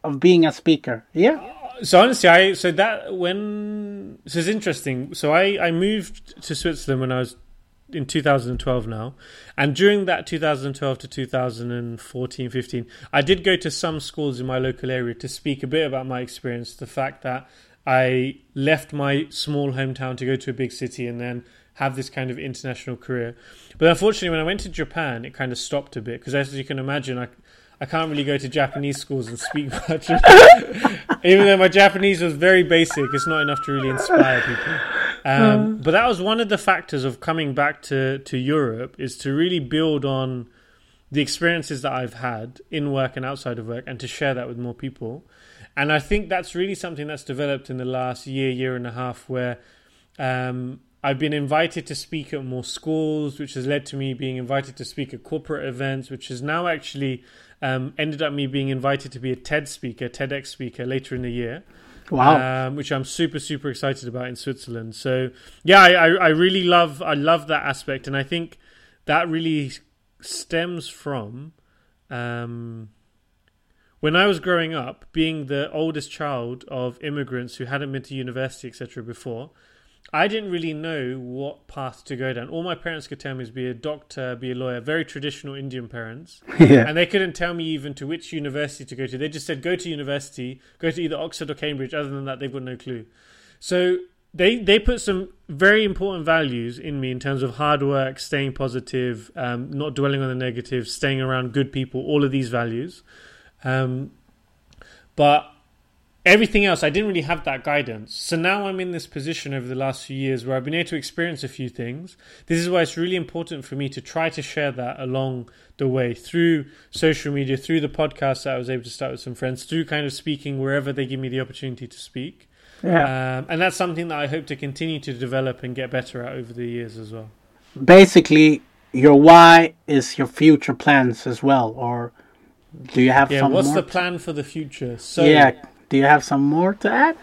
of being a speaker? Yeah. so honestly, I so that when so it's interesting. So I I moved to Switzerland when I was in 2012 now, and during that 2012 to 2014 15, I did go to some schools in my local area to speak a bit about my experience. The fact that I left my small hometown to go to a big city and then have this kind of international career. But unfortunately, when I went to Japan, it kind of stopped a bit because, as you can imagine, I I can't really go to Japanese schools and speak much. Even though my Japanese was very basic, it's not enough to really inspire people. Um, but that was one of the factors of coming back to, to Europe is to really build on the experiences that I've had in work and outside of work and to share that with more people. And I think that's really something that's developed in the last year, year and a half, where um, I've been invited to speak at more schools, which has led to me being invited to speak at corporate events, which has now actually um, ended up me being invited to be a TED speaker, TEDx speaker later in the year. Wow. Um, which I'm super super excited about in Switzerland. So yeah, I, I, I really love I love that aspect, and I think that really stems from um, when I was growing up, being the oldest child of immigrants who hadn't been to university, etc. before. I didn't really know what path to go down. All my parents could tell me is be a doctor, be a lawyer, very traditional Indian parents. yeah. And they couldn't tell me even to which university to go to. They just said go to university, go to either Oxford or Cambridge. Other than that, they've got no clue. So they they put some very important values in me in terms of hard work, staying positive, um, not dwelling on the negative, staying around good people. All of these values, um, but everything else I didn't really have that guidance. So now I'm in this position over the last few years where I've been able to experience a few things. This is why it's really important for me to try to share that along the way through social media, through the podcast that I was able to start with some friends, through kind of speaking wherever they give me the opportunity to speak. Yeah. Um, and that's something that I hope to continue to develop and get better at over the years as well. Basically, your why is your future plans as well, or do you have Yeah, some what's the plan for the future? So, yeah. Do you have some more to add?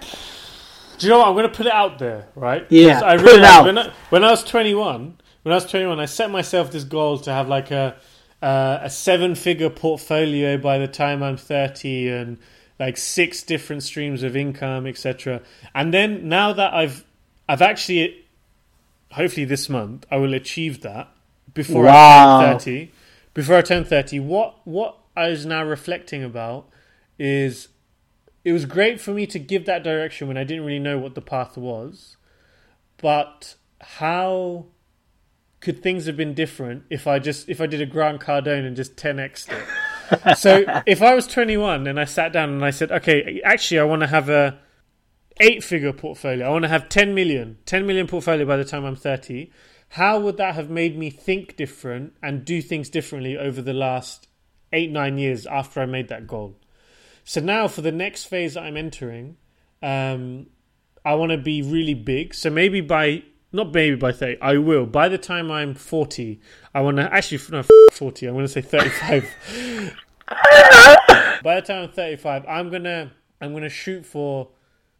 Do you know what? I'm going to put it out there, right? Yeah, I put it out. When I, when I was 21, when I was 21, I set myself this goal to have like a uh, a seven figure portfolio by the time I'm 30 and like six different streams of income, etc. And then now that I've I've actually hopefully this month I will achieve that before Wow. I turn 30. Before I turn 30, what what I was now reflecting about is it was great for me to give that direction when I didn't really know what the path was. But how could things have been different if I just if I did a Grant Cardone and just 10x it? so if I was 21 and I sat down and I said, okay, actually I want to have a eight figure portfolio. I want to have 10 million, 10 million portfolio by the time I'm 30. How would that have made me think different and do things differently over the last eight, nine years after I made that goal? So now for the next phase that I'm entering, um, I want to be really big. So maybe by not maybe by 30, I will. By the time I'm 40, I want to actually no 40. I'm going to say 35. by the time I'm 35, I'm gonna I'm gonna shoot for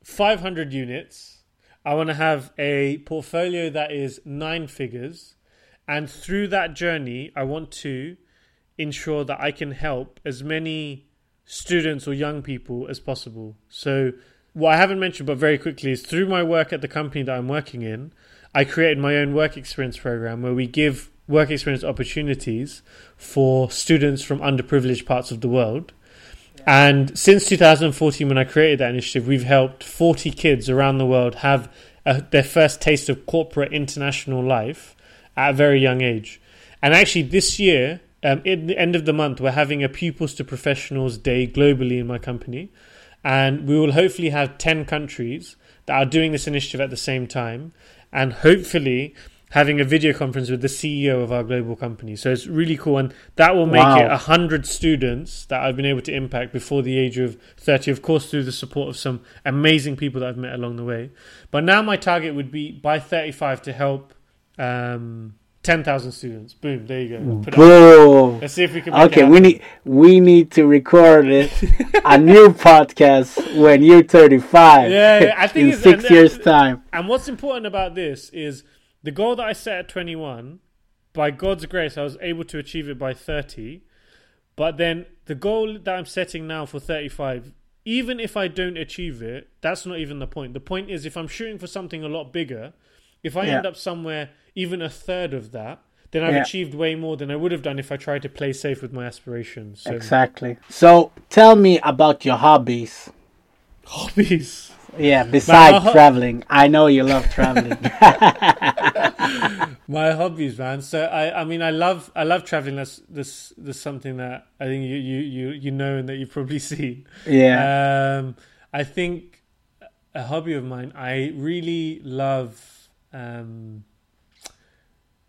500 units. I want to have a portfolio that is nine figures, and through that journey, I want to ensure that I can help as many students or young people as possible. So, what I haven't mentioned, but very quickly, is through my work at the company that I'm working in, I created my own work experience program where we give work experience opportunities for students from underprivileged parts of the world. And since 2014, when I created that initiative, we've helped 40 kids around the world have a, their first taste of corporate international life at a very young age. And actually, this year, um, at the end of the month, we're having a Pupils to Professionals Day globally in my company. And we will hopefully have 10 countries that are doing this initiative at the same time. And hopefully, having a video conference with the CEO of our global company. So it's really cool. And that will make Wow. it 100 students that I've been able to impact before the age of 30, of course, through the support of some amazing people that I've met along the way. But now my target would be by 35 to help um, 10,000 students. Boom, there you go. Mm. Put it up. Boom. Let's see if we can Okay, it we need we need to record it a new podcast when you're 35. Yeah, yeah, I think in it's- six and- years time. And what's important about this is the goal that I set at 21, by God's grace, I was able to achieve it by 30. But then the goal that I'm setting now for 35, even if I don't achieve it, that's not even the point. The point is if I'm shooting for something a lot bigger, if I Yeah. end up somewhere even a third of that, then I've Yeah. achieved way more than I would have done if I tried to play safe with my aspirations. So, Exactly. So tell me about your hobbies. hobbies. Yeah, besides ho- traveling. I know you love traveling. my hobbies man so i i mean i love i love traveling that's this this something that i think you you you, you know and that you've probably seen yeah. um i think a hobby of mine i really love um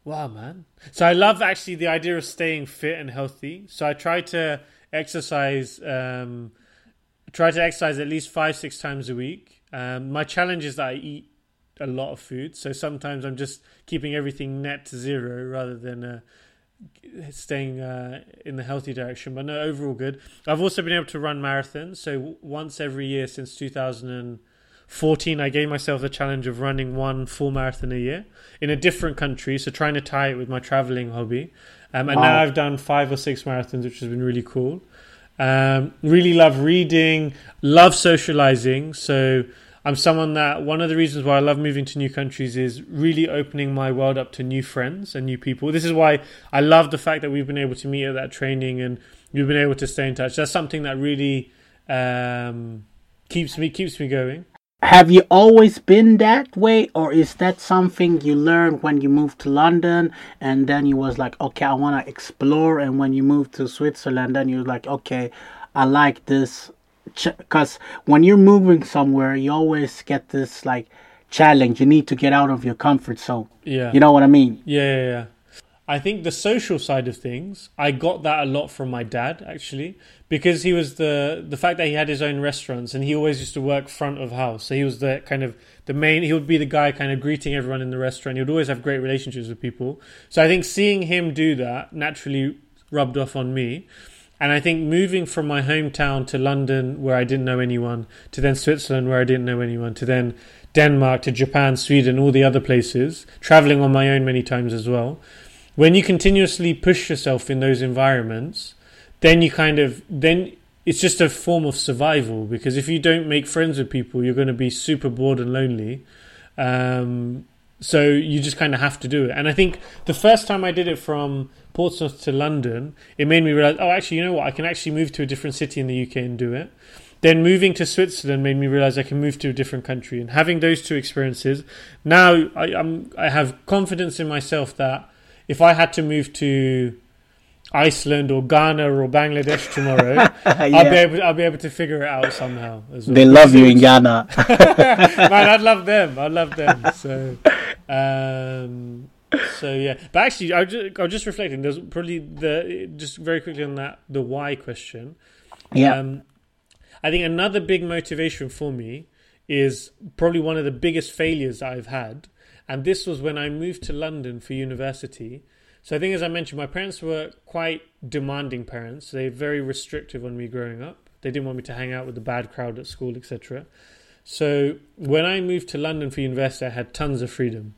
wow man. So i love actually the idea of staying fit and healthy. So i try to exercise um try to exercise at least five six times a week. Um my challenge is that i eat a lot of food. So sometimes i'm just keeping everything net to zero rather than uh, staying uh, in the healthy direction but no overall good. I've also been able to run marathons. So once every year since 2014 i gave myself the challenge of running one full marathon a year in a different country so trying to tie it with my traveling hobby um, and Wow. now i've done five or six marathons which has been really cool um, really love reading love socializing so I'm someone that one of the reasons why I love moving to new countries is really opening my world up to new friends and new people. This is why I love the fact that we've been able to meet at that training and we've been able to stay in touch. That's something that really um, keeps me keeps me going. Have you always been that way, or is that something you learned when you moved to London, and then you was like, okay, I want to explore, and when you moved to Switzerland, then you was like, okay, I like this, because when you're moving somewhere, you always get this like challenge. You need to get out of your comfort zone. Yeah, You know what I mean? Yeah, yeah, yeah. I think the social side of things, I got that a lot from my dad actually, because he was the the fact that he had his own restaurants and he always used to work front of house. So he was the kind of the main. He would be the guy kind of greeting everyone in the restaurant. He would always have great relationships with people. So I think seeing him do that naturally rubbed off on me. And I think moving from my hometown to London, where I didn't know anyone, to then Switzerland, where I didn't know anyone, to then Denmark, to Japan, Sweden, all the other places, traveling on my own many times as well when you continuously push yourself in those environments, then you kind of then it's just a form of survival because if you don't make friends with people, you're going to be super bored and lonely. Um, so you just kind of have to do it. And I think the first time I did it from Portsmouth to London, it made me realize, oh, actually, you know what? I can actually move to a different city in the UK and do it. Then moving to Switzerland made me realize I can move to a different country. And having those two experiences, now I, I'm I have confidence in myself that if I had to move to Iceland or Ghana or Bangladesh tomorrow, yeah. I'll be able I'll be able to figure it out somehow. Well. They love you in Ghana. Man, I'd love them. I'd love them. So, um, so yeah. But actually, I was just, I was just reflecting. There's probably the just very quickly on that the why question. Yeah. Um, I think another big motivation for me is probably one of the biggest failures I've had and this was when I moved to London for university. So I think, as I mentioned, my parents were quite demanding parents. They were very restrictive on me growing up. They didn't want me to hang out with the bad crowd at school, etc. So when I moved to London for university, I had tons of freedom.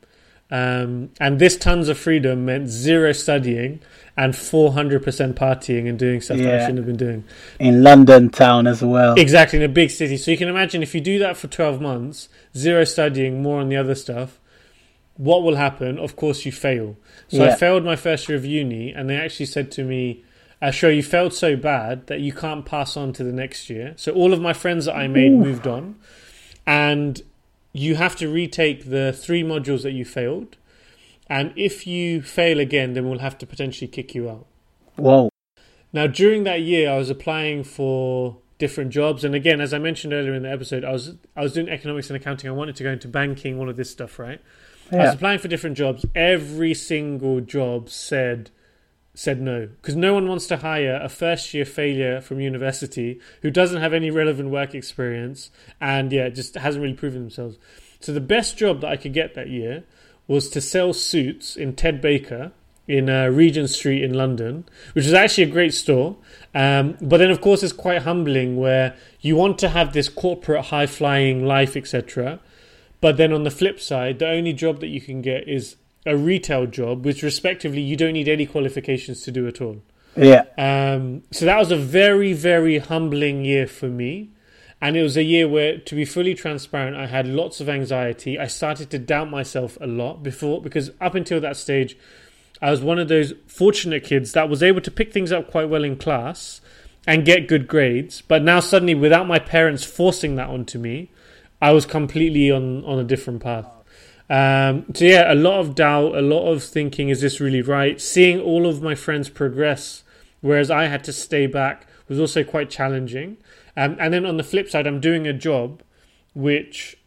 Um, and this tons of freedom meant zero studying and 400% partying and doing stuff yeah. that I shouldn't have been doing. In London town as well. Exactly, in a big city. So you can imagine if you do that for 12 months, zero studying, more on the other stuff, what will happen? Of course, you fail. So yeah. I failed my first year of uni, and they actually said to me, "Sure, you failed so bad that you can't pass on to the next year." So all of my friends that I made Ooh. moved on, and you have to retake the three modules that you failed. And if you fail again, then we'll have to potentially kick you out. Whoa. Now, during that year, I was applying for different jobs, and again, as I mentioned earlier in the episode, I was I was doing economics and accounting. I wanted to go into banking, all of this stuff, right? Yeah. I was applying for different jobs. Every single job said said no because no one wants to hire a first year failure from university who doesn't have any relevant work experience and yeah just hasn't really proven themselves so the best job that i could get that year was to sell suits in ted baker in uh, regent street in london which is actually a great store um, but then of course it's quite humbling where you want to have this corporate high flying life etc but then on the flip side, the only job that you can get is a retail job, which respectively you don't need any qualifications to do at all. Yeah. Um, so that was a very, very humbling year for me. And it was a year where, to be fully transparent, I had lots of anxiety. I started to doubt myself a lot before, because up until that stage, I was one of those fortunate kids that was able to pick things up quite well in class and get good grades. But now, suddenly, without my parents forcing that onto me, I was completely on on a different path. Um, so yeah, a lot of doubt, a lot of thinking, is this really right? Seeing all of my friends progress, whereas I had to stay back, was also quite challenging. Um, and then on the flip side, I'm doing a job which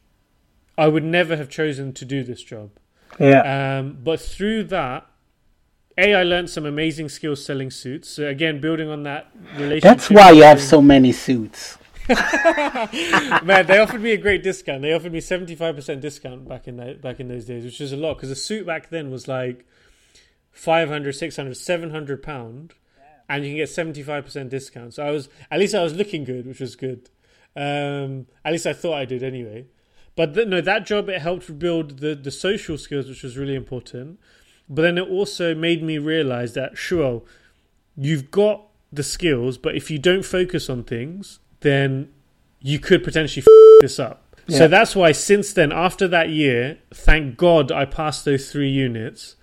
I would never have chosen to do this job. Yeah. Um, but through that, a, I learned some amazing skills selling suits. So again, building on that relationship. That's why you have so many suits. Man, they offered me a great discount. They offered me seventy five percent discount back in that back in those days, which was a lot because a suit back then was like 500, 600, 700 pound, and you can get seventy five percent discount. So I was at least I was looking good, which was good. Um, at least I thought I did anyway. But no, that job it helped build the the social skills, which was really important. But then it also made me realize that sure, you've got the skills, but if you don't focus on things, then you could potentially f- this up. Yeah. So that's why since then, after that year, thank God I passed those three units,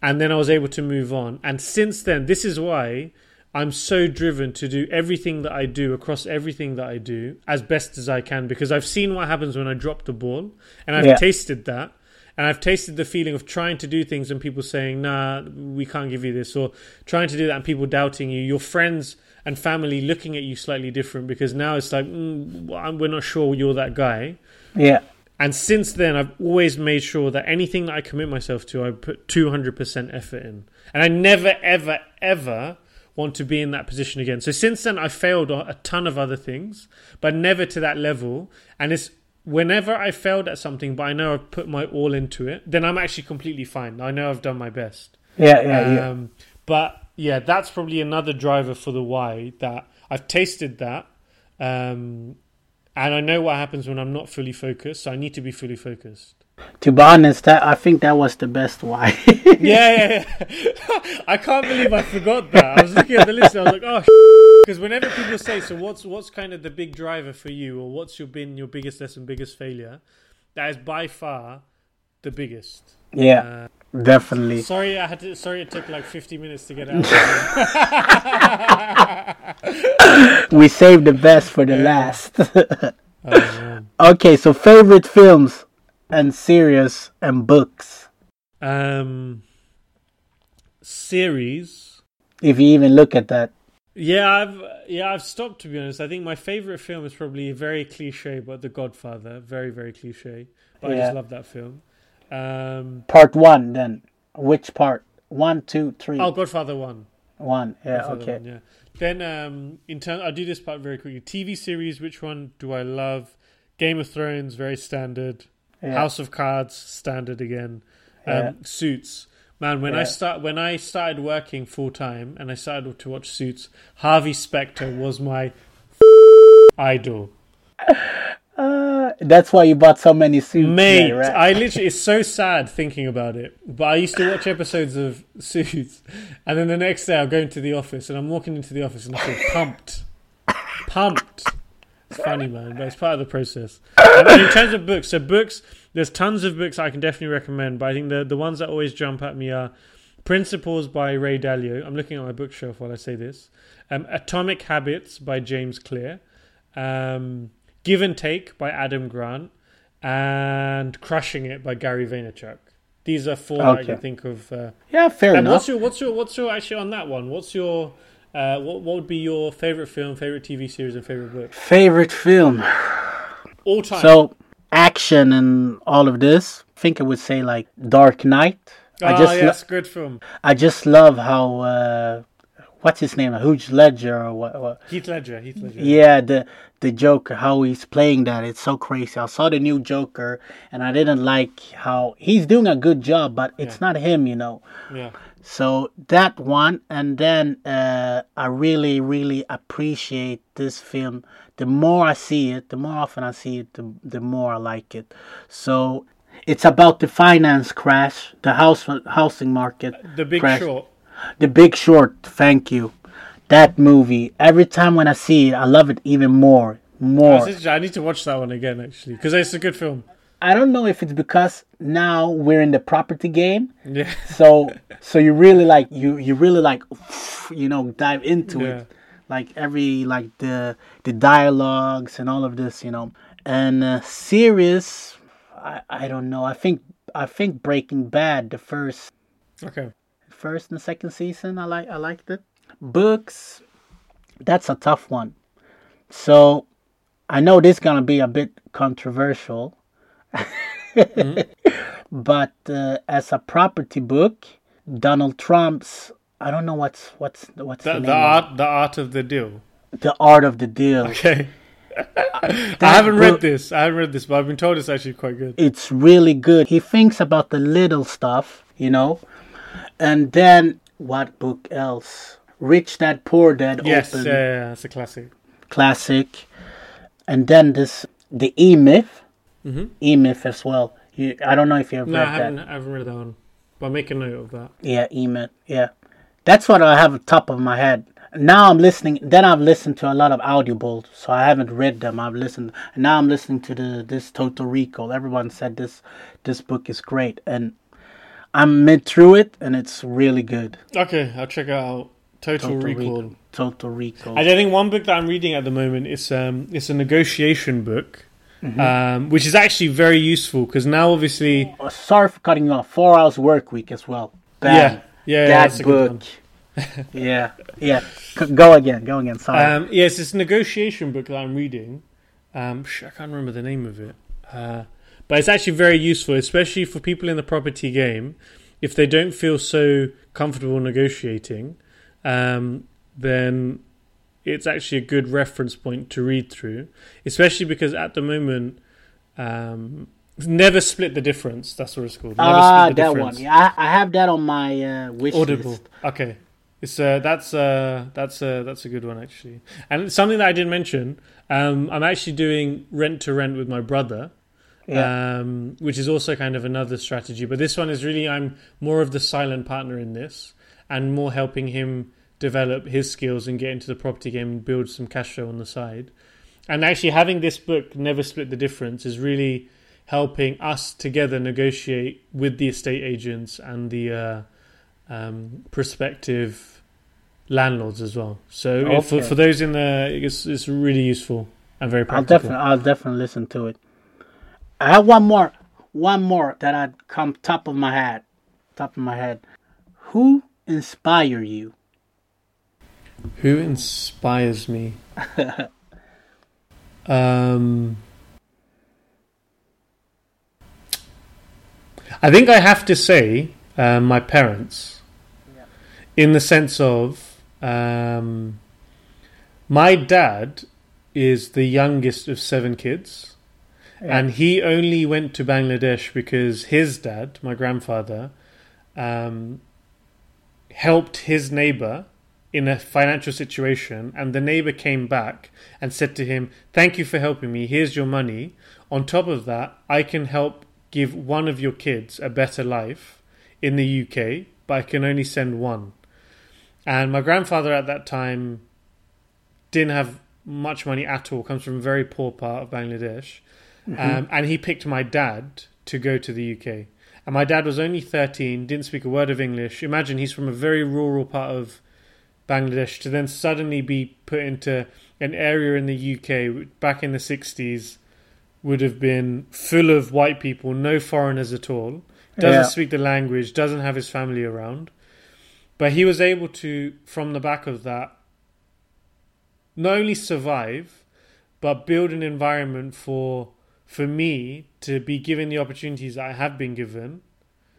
and then I was able to move on. And since then, this is why I'm so driven to do everything that I do across everything that I do as best as I can because I've seen what happens when I drop the ball, and I've yeah. tasted that. And I've tasted the feeling of trying to do things and people saying, nah, we can't give you this, or trying to do that and people doubting you. Your friends and family looking at you slightly different because now it's like mm, we're not sure you're that guy. Yeah. And since then, I've always made sure that anything that I commit myself to, I put 200% effort in. And I never, ever, ever want to be in that position again. So since then, I failed a ton of other things, but never to that level. And it's whenever I failed at something, but I know I've put my all into it, then I'm actually completely fine. I know I've done my best. Yeah, yeah, yeah. Um, but yeah, that's probably another driver for the why that I've tasted that. Um, and I know what happens when I'm not fully focused, so I need to be fully focused. To be honest, that I think that was the best why. yeah, yeah, yeah. I can't believe I forgot that. I was looking at the list. And I was like, oh, because whenever people say, "So what's what's kind of the big driver for you, or what's your been your biggest lesson, biggest failure?" That is by far the biggest. Yeah, uh, definitely. Sorry, I had to. Sorry, it took like fifty minutes to get out. we saved the best for the last. oh, okay, so favorite films and series and books. Um, series. If you even look at that. Yeah, I've yeah I've stopped to be honest. I think my favorite film is probably very cliche, but The Godfather. Very very cliche, but yeah. I just love that film. Um, part one, then which part? One, two, three. Oh, Godfather one. One, yeah, Godfather okay. One, yeah. Then um, in turn, I'll do this part very quickly. TV series, which one do I love? Game of Thrones, very standard. Yeah. House of Cards, standard again. Um, yeah. Suits, man. When yeah. I start, when I started working full time and I started to watch Suits, Harvey Specter was my idol. Uh, that's why you bought so many suits, mate. right? I literally it's so sad thinking about it. But I used to watch episodes of Suits, and then the next day I'll go into the office and I'm walking into the office and I feel pumped, pumped. It's funny, man, but it's part of the process. And in terms of books, so books, there's tons of books I can definitely recommend. But I think the the ones that always jump at me are Principles by Ray Dalio. I'm looking at my bookshelf while I say this. Um, Atomic Habits by James Clear. Um, Give and Take by Adam Grant, and Crushing It by Gary Vaynerchuk. These are four okay. I can think of. Uh, yeah, fair enough. What's your what's your what's your actually on that one? What's your uh, what what would be your favorite film, favorite TV series, and favorite book? Favorite film. All time. So action and all of this. I think I would say like Dark Knight. Oh, I just yes, lo- good film. I just love how uh, what's his name, Heath Ledger or what, what? Heath Ledger, Heath Ledger. Yeah, the the Joker, how he's playing that, it's so crazy. I saw the new Joker, and I didn't like how he's doing a good job, but it's yeah. not him, you know. Yeah. So that one, and then uh, I really, really appreciate this film. The more I see it, the more often I see it, the, the more I like it. So it's about the finance crash, the house housing market. The Big crash. Short. The Big Short. Thank you. That movie. Every time when I see it, I love it even more. More. I need to watch that one again actually because it's a good film. I don't know if it's because now we're in the property game. Yeah. So so you really like you you really like you know dive into yeah. it like every like the the dialogues and all of this you know and uh, series I I don't know I think I think Breaking Bad the first okay first and second season. I like I liked it. Books, that's a tough one. So I know this is gonna be a bit controversial, mm-hmm. but uh, as a property book, Donald Trump's I don't know what's what's what's the, the, the art the art of the deal. The art of the deal. Okay. I haven't read this. I haven't read this, but I've been told it's actually quite good. It's really good. He thinks about the little stuff, you know, and then what book else? Rich Dad Poor Dad. Yes, open. yeah, it's a classic. Classic, and then this the E Myth, mm-hmm. E Myth as well. You, I don't know if you have no, read I haven't, that. I haven't read that one, but make a note of that. Yeah, E Myth. Yeah, that's what I have at top of my head. Now I'm listening. Then I've listened to a lot of audibles, so I haven't read them. I've listened. Now I'm listening to the this Total Recall. Everyone said this this book is great, and I'm mid through it, and it's really good. Okay, I'll check out Total, Total Recall. Recall. Total Recall. I think one book that I'm reading at the moment is um, it's a negotiation book, mm-hmm. um, which is actually very useful because now obviously. Oh, sorry for cutting off. Four hours work week as well. Yeah, yeah, that book. yeah, yeah. Go again. Go again. Sorry. Um, yes, it's a negotiation book that I'm reading. Um, I can't remember the name of it. Uh, but it's actually very useful, especially for people in the property game. If they don't feel so comfortable negotiating, um, then it's actually a good reference point to read through, especially because at the moment, um, never split the difference. That's what it's called. Never Ah, split that difference. one. Yeah, I, I have that on my uh, wish Audible. list. Okay, it's uh, that's uh, that's uh, that's a good one actually. And something that I didn't mention, um, I'm actually doing rent to rent with my brother. Yeah. Um, which is also kind of another strategy, but this one is really I'm more of the silent partner in this, and more helping him develop his skills and get into the property game and build some cash flow on the side. And actually, having this book, Never Split the Difference, is really helping us together negotiate with the estate agents and the uh, um, prospective landlords as well. So if- for, for those in the, it's, it's really useful and very I'll definitely, I'll definitely listen to it. I have one more, one more that I'd come top of my head, top of my head. Who inspire you? Who inspires me? um, I think I have to say uh, my parents, in the sense of um, my dad is the youngest of seven kids, and he only went to Bangladesh because his dad, my grandfather, um, helped his neighbor in a financial situation and the neighbor came back and said to him thank you for helping me. Here's your money. On top of that i can help give one of your kids a better life in the uk but i can only send one. And my grandfather at that time didn't have much money at all. Comes from a very poor part of bangladesh. Um, and he picked my dad to go to the uk and my dad was only 13 didn't speak a word of english. Imagine he's from a very rural part of Bangladesh to then suddenly be put into an area in the UK back in the 60s would have been full of white people, no foreigners at all, doesn't Yeah. speak the language, doesn't have his family around. But he was able to, from the back of that, not only survive, but build an environment for for me to be given the opportunities that I have been given,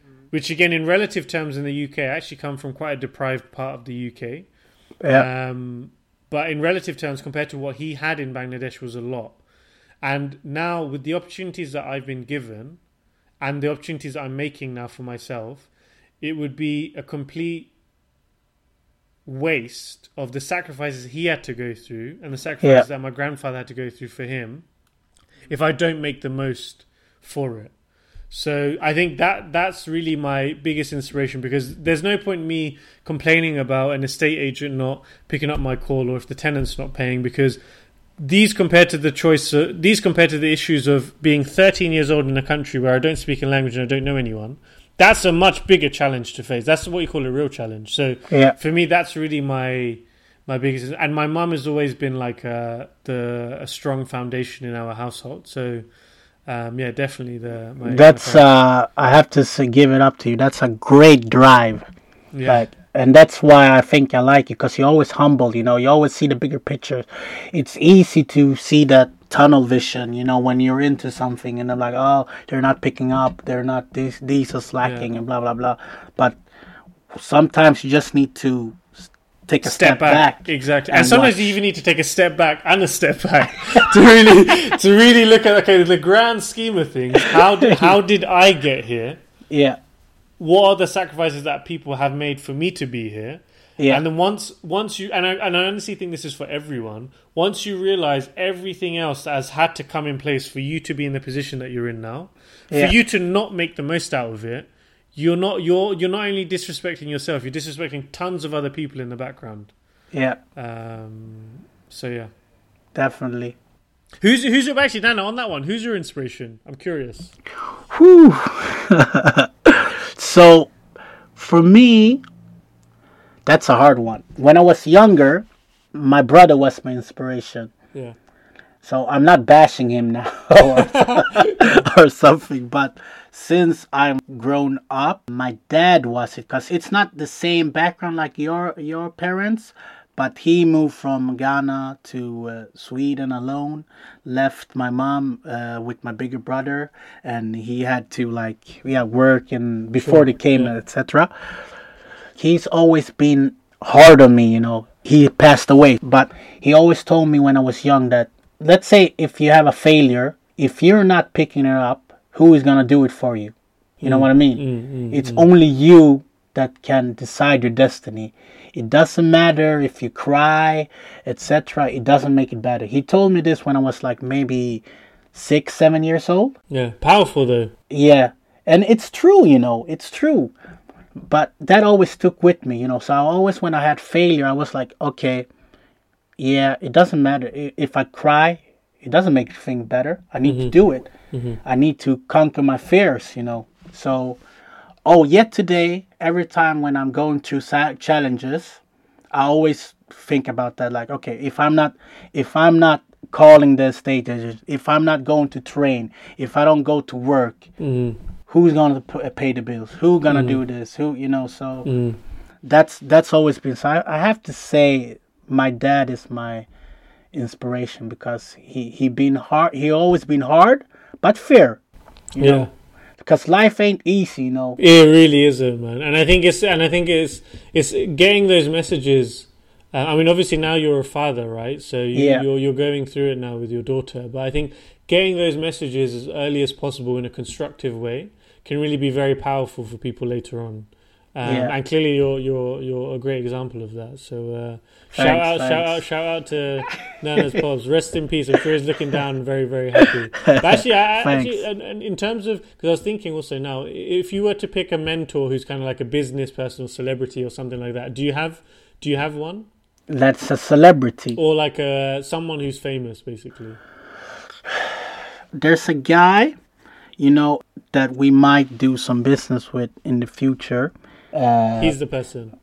mm. which again, in relative terms, in the UK, I actually come from quite a deprived part of the UK. Yeah, Um, but in relative terms, compared to what he had in Bangladesh, was a lot. And now, with the opportunities that I've been given and the opportunities I'm making now for myself, it would be a complete waste of the sacrifices he had to go through and the sacrifices that my grandfather had to go through for him if I don't make the most for it. So I think that that's really my biggest inspiration because there's no point in me complaining about an estate agent not picking up my call or if the tenant's not paying because these compared to the choice uh, these compared to the issues of being 13 years old in a country where I don't speak a language and I don't know anyone that's a much bigger challenge to face. That's what you call a real challenge. So yeah. for me that's really my my biggest and my mum has always been like uh, the a strong foundation in our household. So um, yeah definitely the my, That's my uh, I have to say, give it up to you. That's a great drive. yeah Like, and that's why I think I like you because you're always humble. You know, you always see the bigger picture. It's easy to see that tunnel vision. You know, when you're into something and they're like, oh, they're not picking up, they're not these these are slacking and blah blah blah. But sometimes you just need to take a step, back. exactly and, and sometimes watch. you even need to take a step back and a step back to really to really look at okay the grand scheme of things how did, how did i get here Yeah, what are the sacrifices that people have made for me to be here yeah, And then once once you and I and I honestly think this is for everyone. Once you realize everything else that has had to come in place for you to be in the position that you're in now, Yeah. for you to not make the most out of it, you're not you're you're not only disrespecting yourself, you're disrespecting tons of other people in the background. yeah, Um, so yeah, definitely. who's who's your actually Nana on that one? Who's your inspiration? I'm curious. Whew. so, for me, that's a hard one. When I was younger, my brother was my inspiration. Yeah, So I'm not bashing him now or, or something, but since I'm grown up, my dad was it because it's not the same background like your your parents, but he moved from Ghana to uh, Sweden alone. Left my mom uh, with my bigger brother, and he had to like yeah work and before they came yeah. etc. He's always been hard on me, you know. He passed away, but he always told me when I was young that let's say if you have a failure, if you're not picking it up, who is gonna do it for you? You know what I mean? Mm, mm, It's only you that can decide your destiny. It doesn't matter if you cry, etc. It doesn't make it better. He told me this when I was like maybe six, seven years old. Yeah, powerful though. Yeah, and it's true, you know, it's true. But that always stuck with me, you know. So I always, when I had failure, I was like, okay, yeah, it doesn't matter if I cry. It doesn't make things better. I need to mm-hmm. do it. Mm-hmm. I need to conquer my fears, you know. So, oh, yet today, every time when I'm going through sa- challenges, I always think about that. Like, okay, if I'm not, if I'm not calling the state if I'm not going to train, if I don't go to work, mm-hmm. who's gonna p- pay the bills? Who's gonna do this? Who, you know? So that's that's always been. So I, I have to say, my dad is my inspiration because he he been hard. He always been hard, but fair. You Yeah. know, because life ain't easy. You know. It really isn't, man. And I think it's and I think it's it's getting those messages. Uh, I mean, obviously now you're a father, right? So you, Yeah. you're you're going through it now with your daughter. But I think getting those messages as early as possible in a constructive way can really be very powerful for people later on. Um, Yeah. And clearly, you're you're you're a great example of that. So uh, shout Thanks, out, shout out, shout out to Nana's pops. Rest in peace. I'm sure he's looking down, very very happy. But actually, I- actually, and, and in terms of because I was thinking also now, if you were to pick a mentor who's kind of like a business person or celebrity or something like that, do you have do you have one That's a celebrity. or like a someone who's famous basically? There's a guy, you know, that we might do some business with in the future. Uh, He's the person.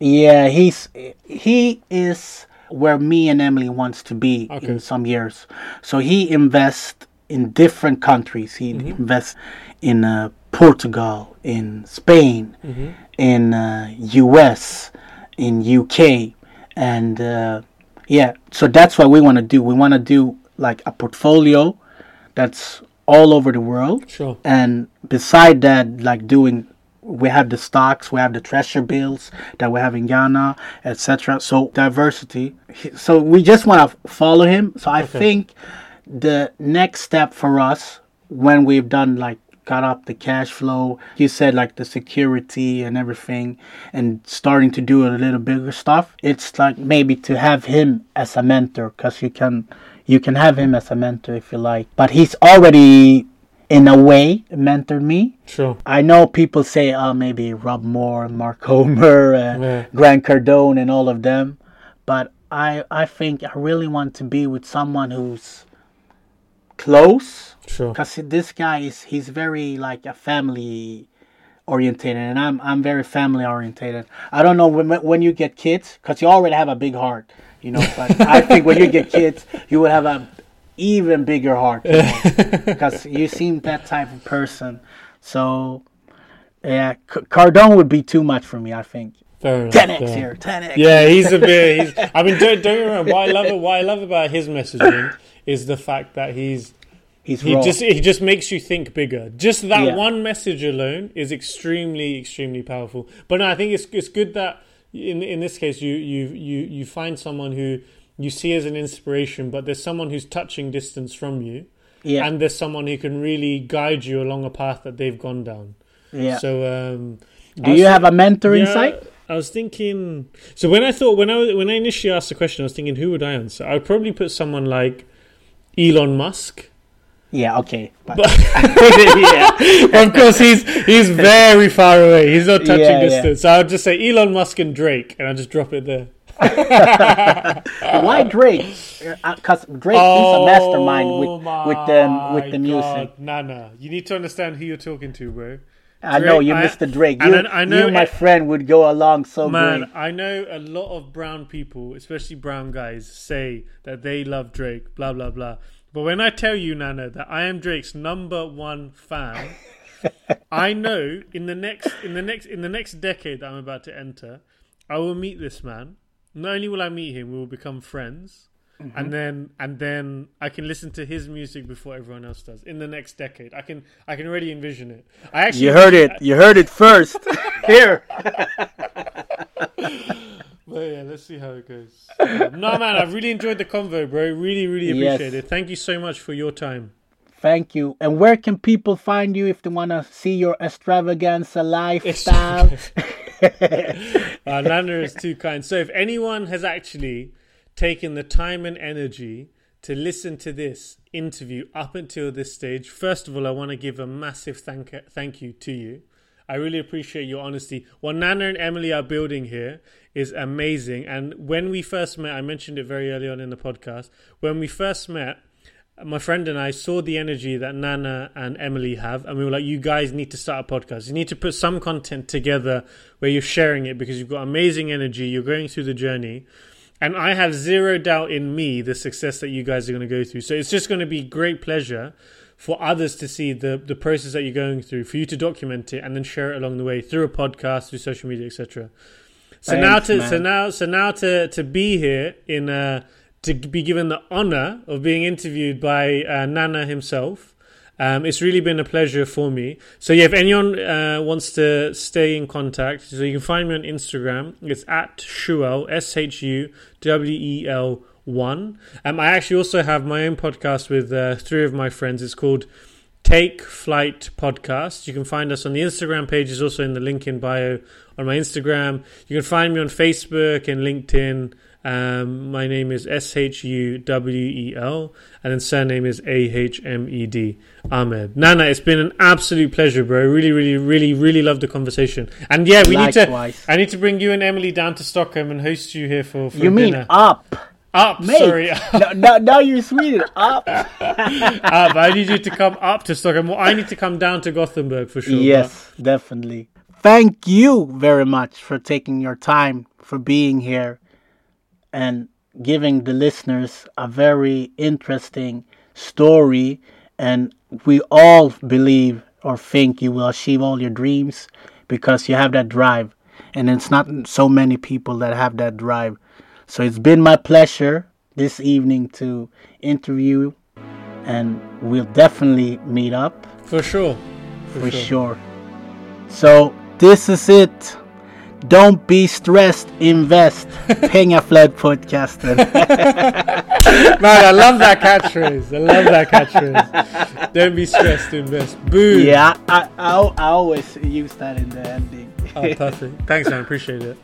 Yeah, he's he is where me and Emily wants to be Okay. in some years. So he invests in different countries. He Mm-hmm. invests in uh, Portugal, in Spain, Mm-hmm. in uh, U.S., in U.K., and uh, yeah. So that's what we want to do. We want to do like a portfolio that's all over the world Sure. and beside that like doing we have the stocks we have the treasure bills that we have in ghana etc so diversity. So we just want to follow him. So i think the next step for us when we've done like got up the cash flow you said like the security and everything and starting to do a little bigger stuff it's like maybe to have him as a mentor because you can you can have him as a mentor if you like. But he's already in a way mentored me Sure. I know people say, oh, maybe Rob Moore, Mark Homer, uh, Yeah. Grant Cardone, and all of them. But I, I think I really want to be with someone who's close. Sure. Because this guy is, he's very like a family orientated, and I'm, I'm very family orientated. I don't know when, when you get kids, because you already have a big heart, you know. But I think when you get kids, you will have a even bigger heart, because you seem that type of person. So, yeah, C- Cardone would be too much for me. I think. Fair 10x yeah. here, 10x. Yeah, he's a bit. He's, I mean, don't, don't wrong. What I love, what I love about his messaging is the fact that he's He's he raw. just he just makes you think bigger. Just that Yeah. one message alone is extremely extremely powerful. But no, I think it's it's good that in in this case you you you you find someone who you see as an inspiration, but there's someone who's touching distance from you, yeah, and there's someone who can really guide you along a path that they've gone down. yeah. So um, Do you have a mentor in yeah, sight? I was thinking. So when I thought when I was- when I initially asked the question, I was thinking who would I answer? I'd probably put someone like Elon Musk. Yeah, okay. But, But yeah, of course, he's he's very far away. He's not touching Yeah, yeah. distance. So I'll just say Elon Musk and Drake, and I'll just drop it there. why Drake? Uh, uh, because Drake is a oh mastermind with with the with the music. Oh Nana, you need to understand who you're talking to, bro. I know Drake, you, I- Mr. Drake. You, I know you, my it- friend, would go along so Man, great. I know a lot of brown people, especially brown guys, say that they love Drake, blah blah blah. But when I tell you, Nana, that I am Drake's number one fan, I know in the next in the next in the next decade that I'm about to enter, I will meet this man, not only will I meet him, we will become friends. Mm-hmm. And then, and then I can listen to his music before everyone else does in the next decade. I can, I can already envision it. I actually, You heard it. You heard it first. Here. But yeah, let's see how it goes. Um, no, man, I've really enjoyed the convo, bro. Really, really Yes. appreciate it. Thank you so much for your time. Thank you. And where can people find you if they want to see your extravaganza lifestyle? Uh, Nana is too kind. So if anyone has actually taken the time and energy to listen to this interview up until this stage, first of all, I want to give a massive thank thank you to you. I really appreciate your honesty. What Nana and Emily are building here is amazing. And when we first met, I mentioned it very early on in the podcast. When we first met, my friend and I saw the energy that Nana and Emily have, and we were like, "You guys need to start a podcast. You need to put some content together where you're sharing it because you've got amazing energy. You're going through the journey." And I have zero doubt in me the success that you guys are going to go through. So it's just going to be great pleasure for others to see the the process that you're going through, for you to document it and then share it along the way through a podcast, through social media, etc. So now Thanks, to so now so now to to be here in uh to be given the honor of being interviewed by uh, Nana himself. Um, it's really been a pleasure for me. So yeah, if anyone uh, wants to stay in contact, so you can find me on Instagram. It's at Shuwel S H U W E L one. Um, I actually also have my own podcast with uh, three of my friends. It's called Take Flight Podcast. You can find us on the Instagram page. Is also in the link in bio on my Instagram. You can find me on Facebook and LinkedIn. Um, my name is S H U W E L, and then surname is A H M E D Ahmed. Nana, it's been an absolute pleasure, bro. Really, really, really, really love the conversation. And yeah, we need to. I need to bring you and Emily down to Stockholm and host you here for. for You mean up? up? Mate. Sorry, no, no, now you're Sweden. Up. up. I need you to come up to Stockholm. Well, I need to come down to Gothenburg for sure. Yes, definitely. Thank you very much for taking your time for being here and giving the listeners a very interesting story. And we all believe or think you will achieve all your dreams because you have that drive. And it's not so many people that have that drive. So it's been my pleasure this evening to interview, and we'll definitely meet up for sure. for sure. So this is it. Don't be stressed, invest. Pengaflöd podcasten. Man, I love that catchphrase. I love that catchphrase. Don't be stressed invest. Boom. yeah, I, I, I always use that in the ending. Oh, perfect. Thanks, man. Appreciate it.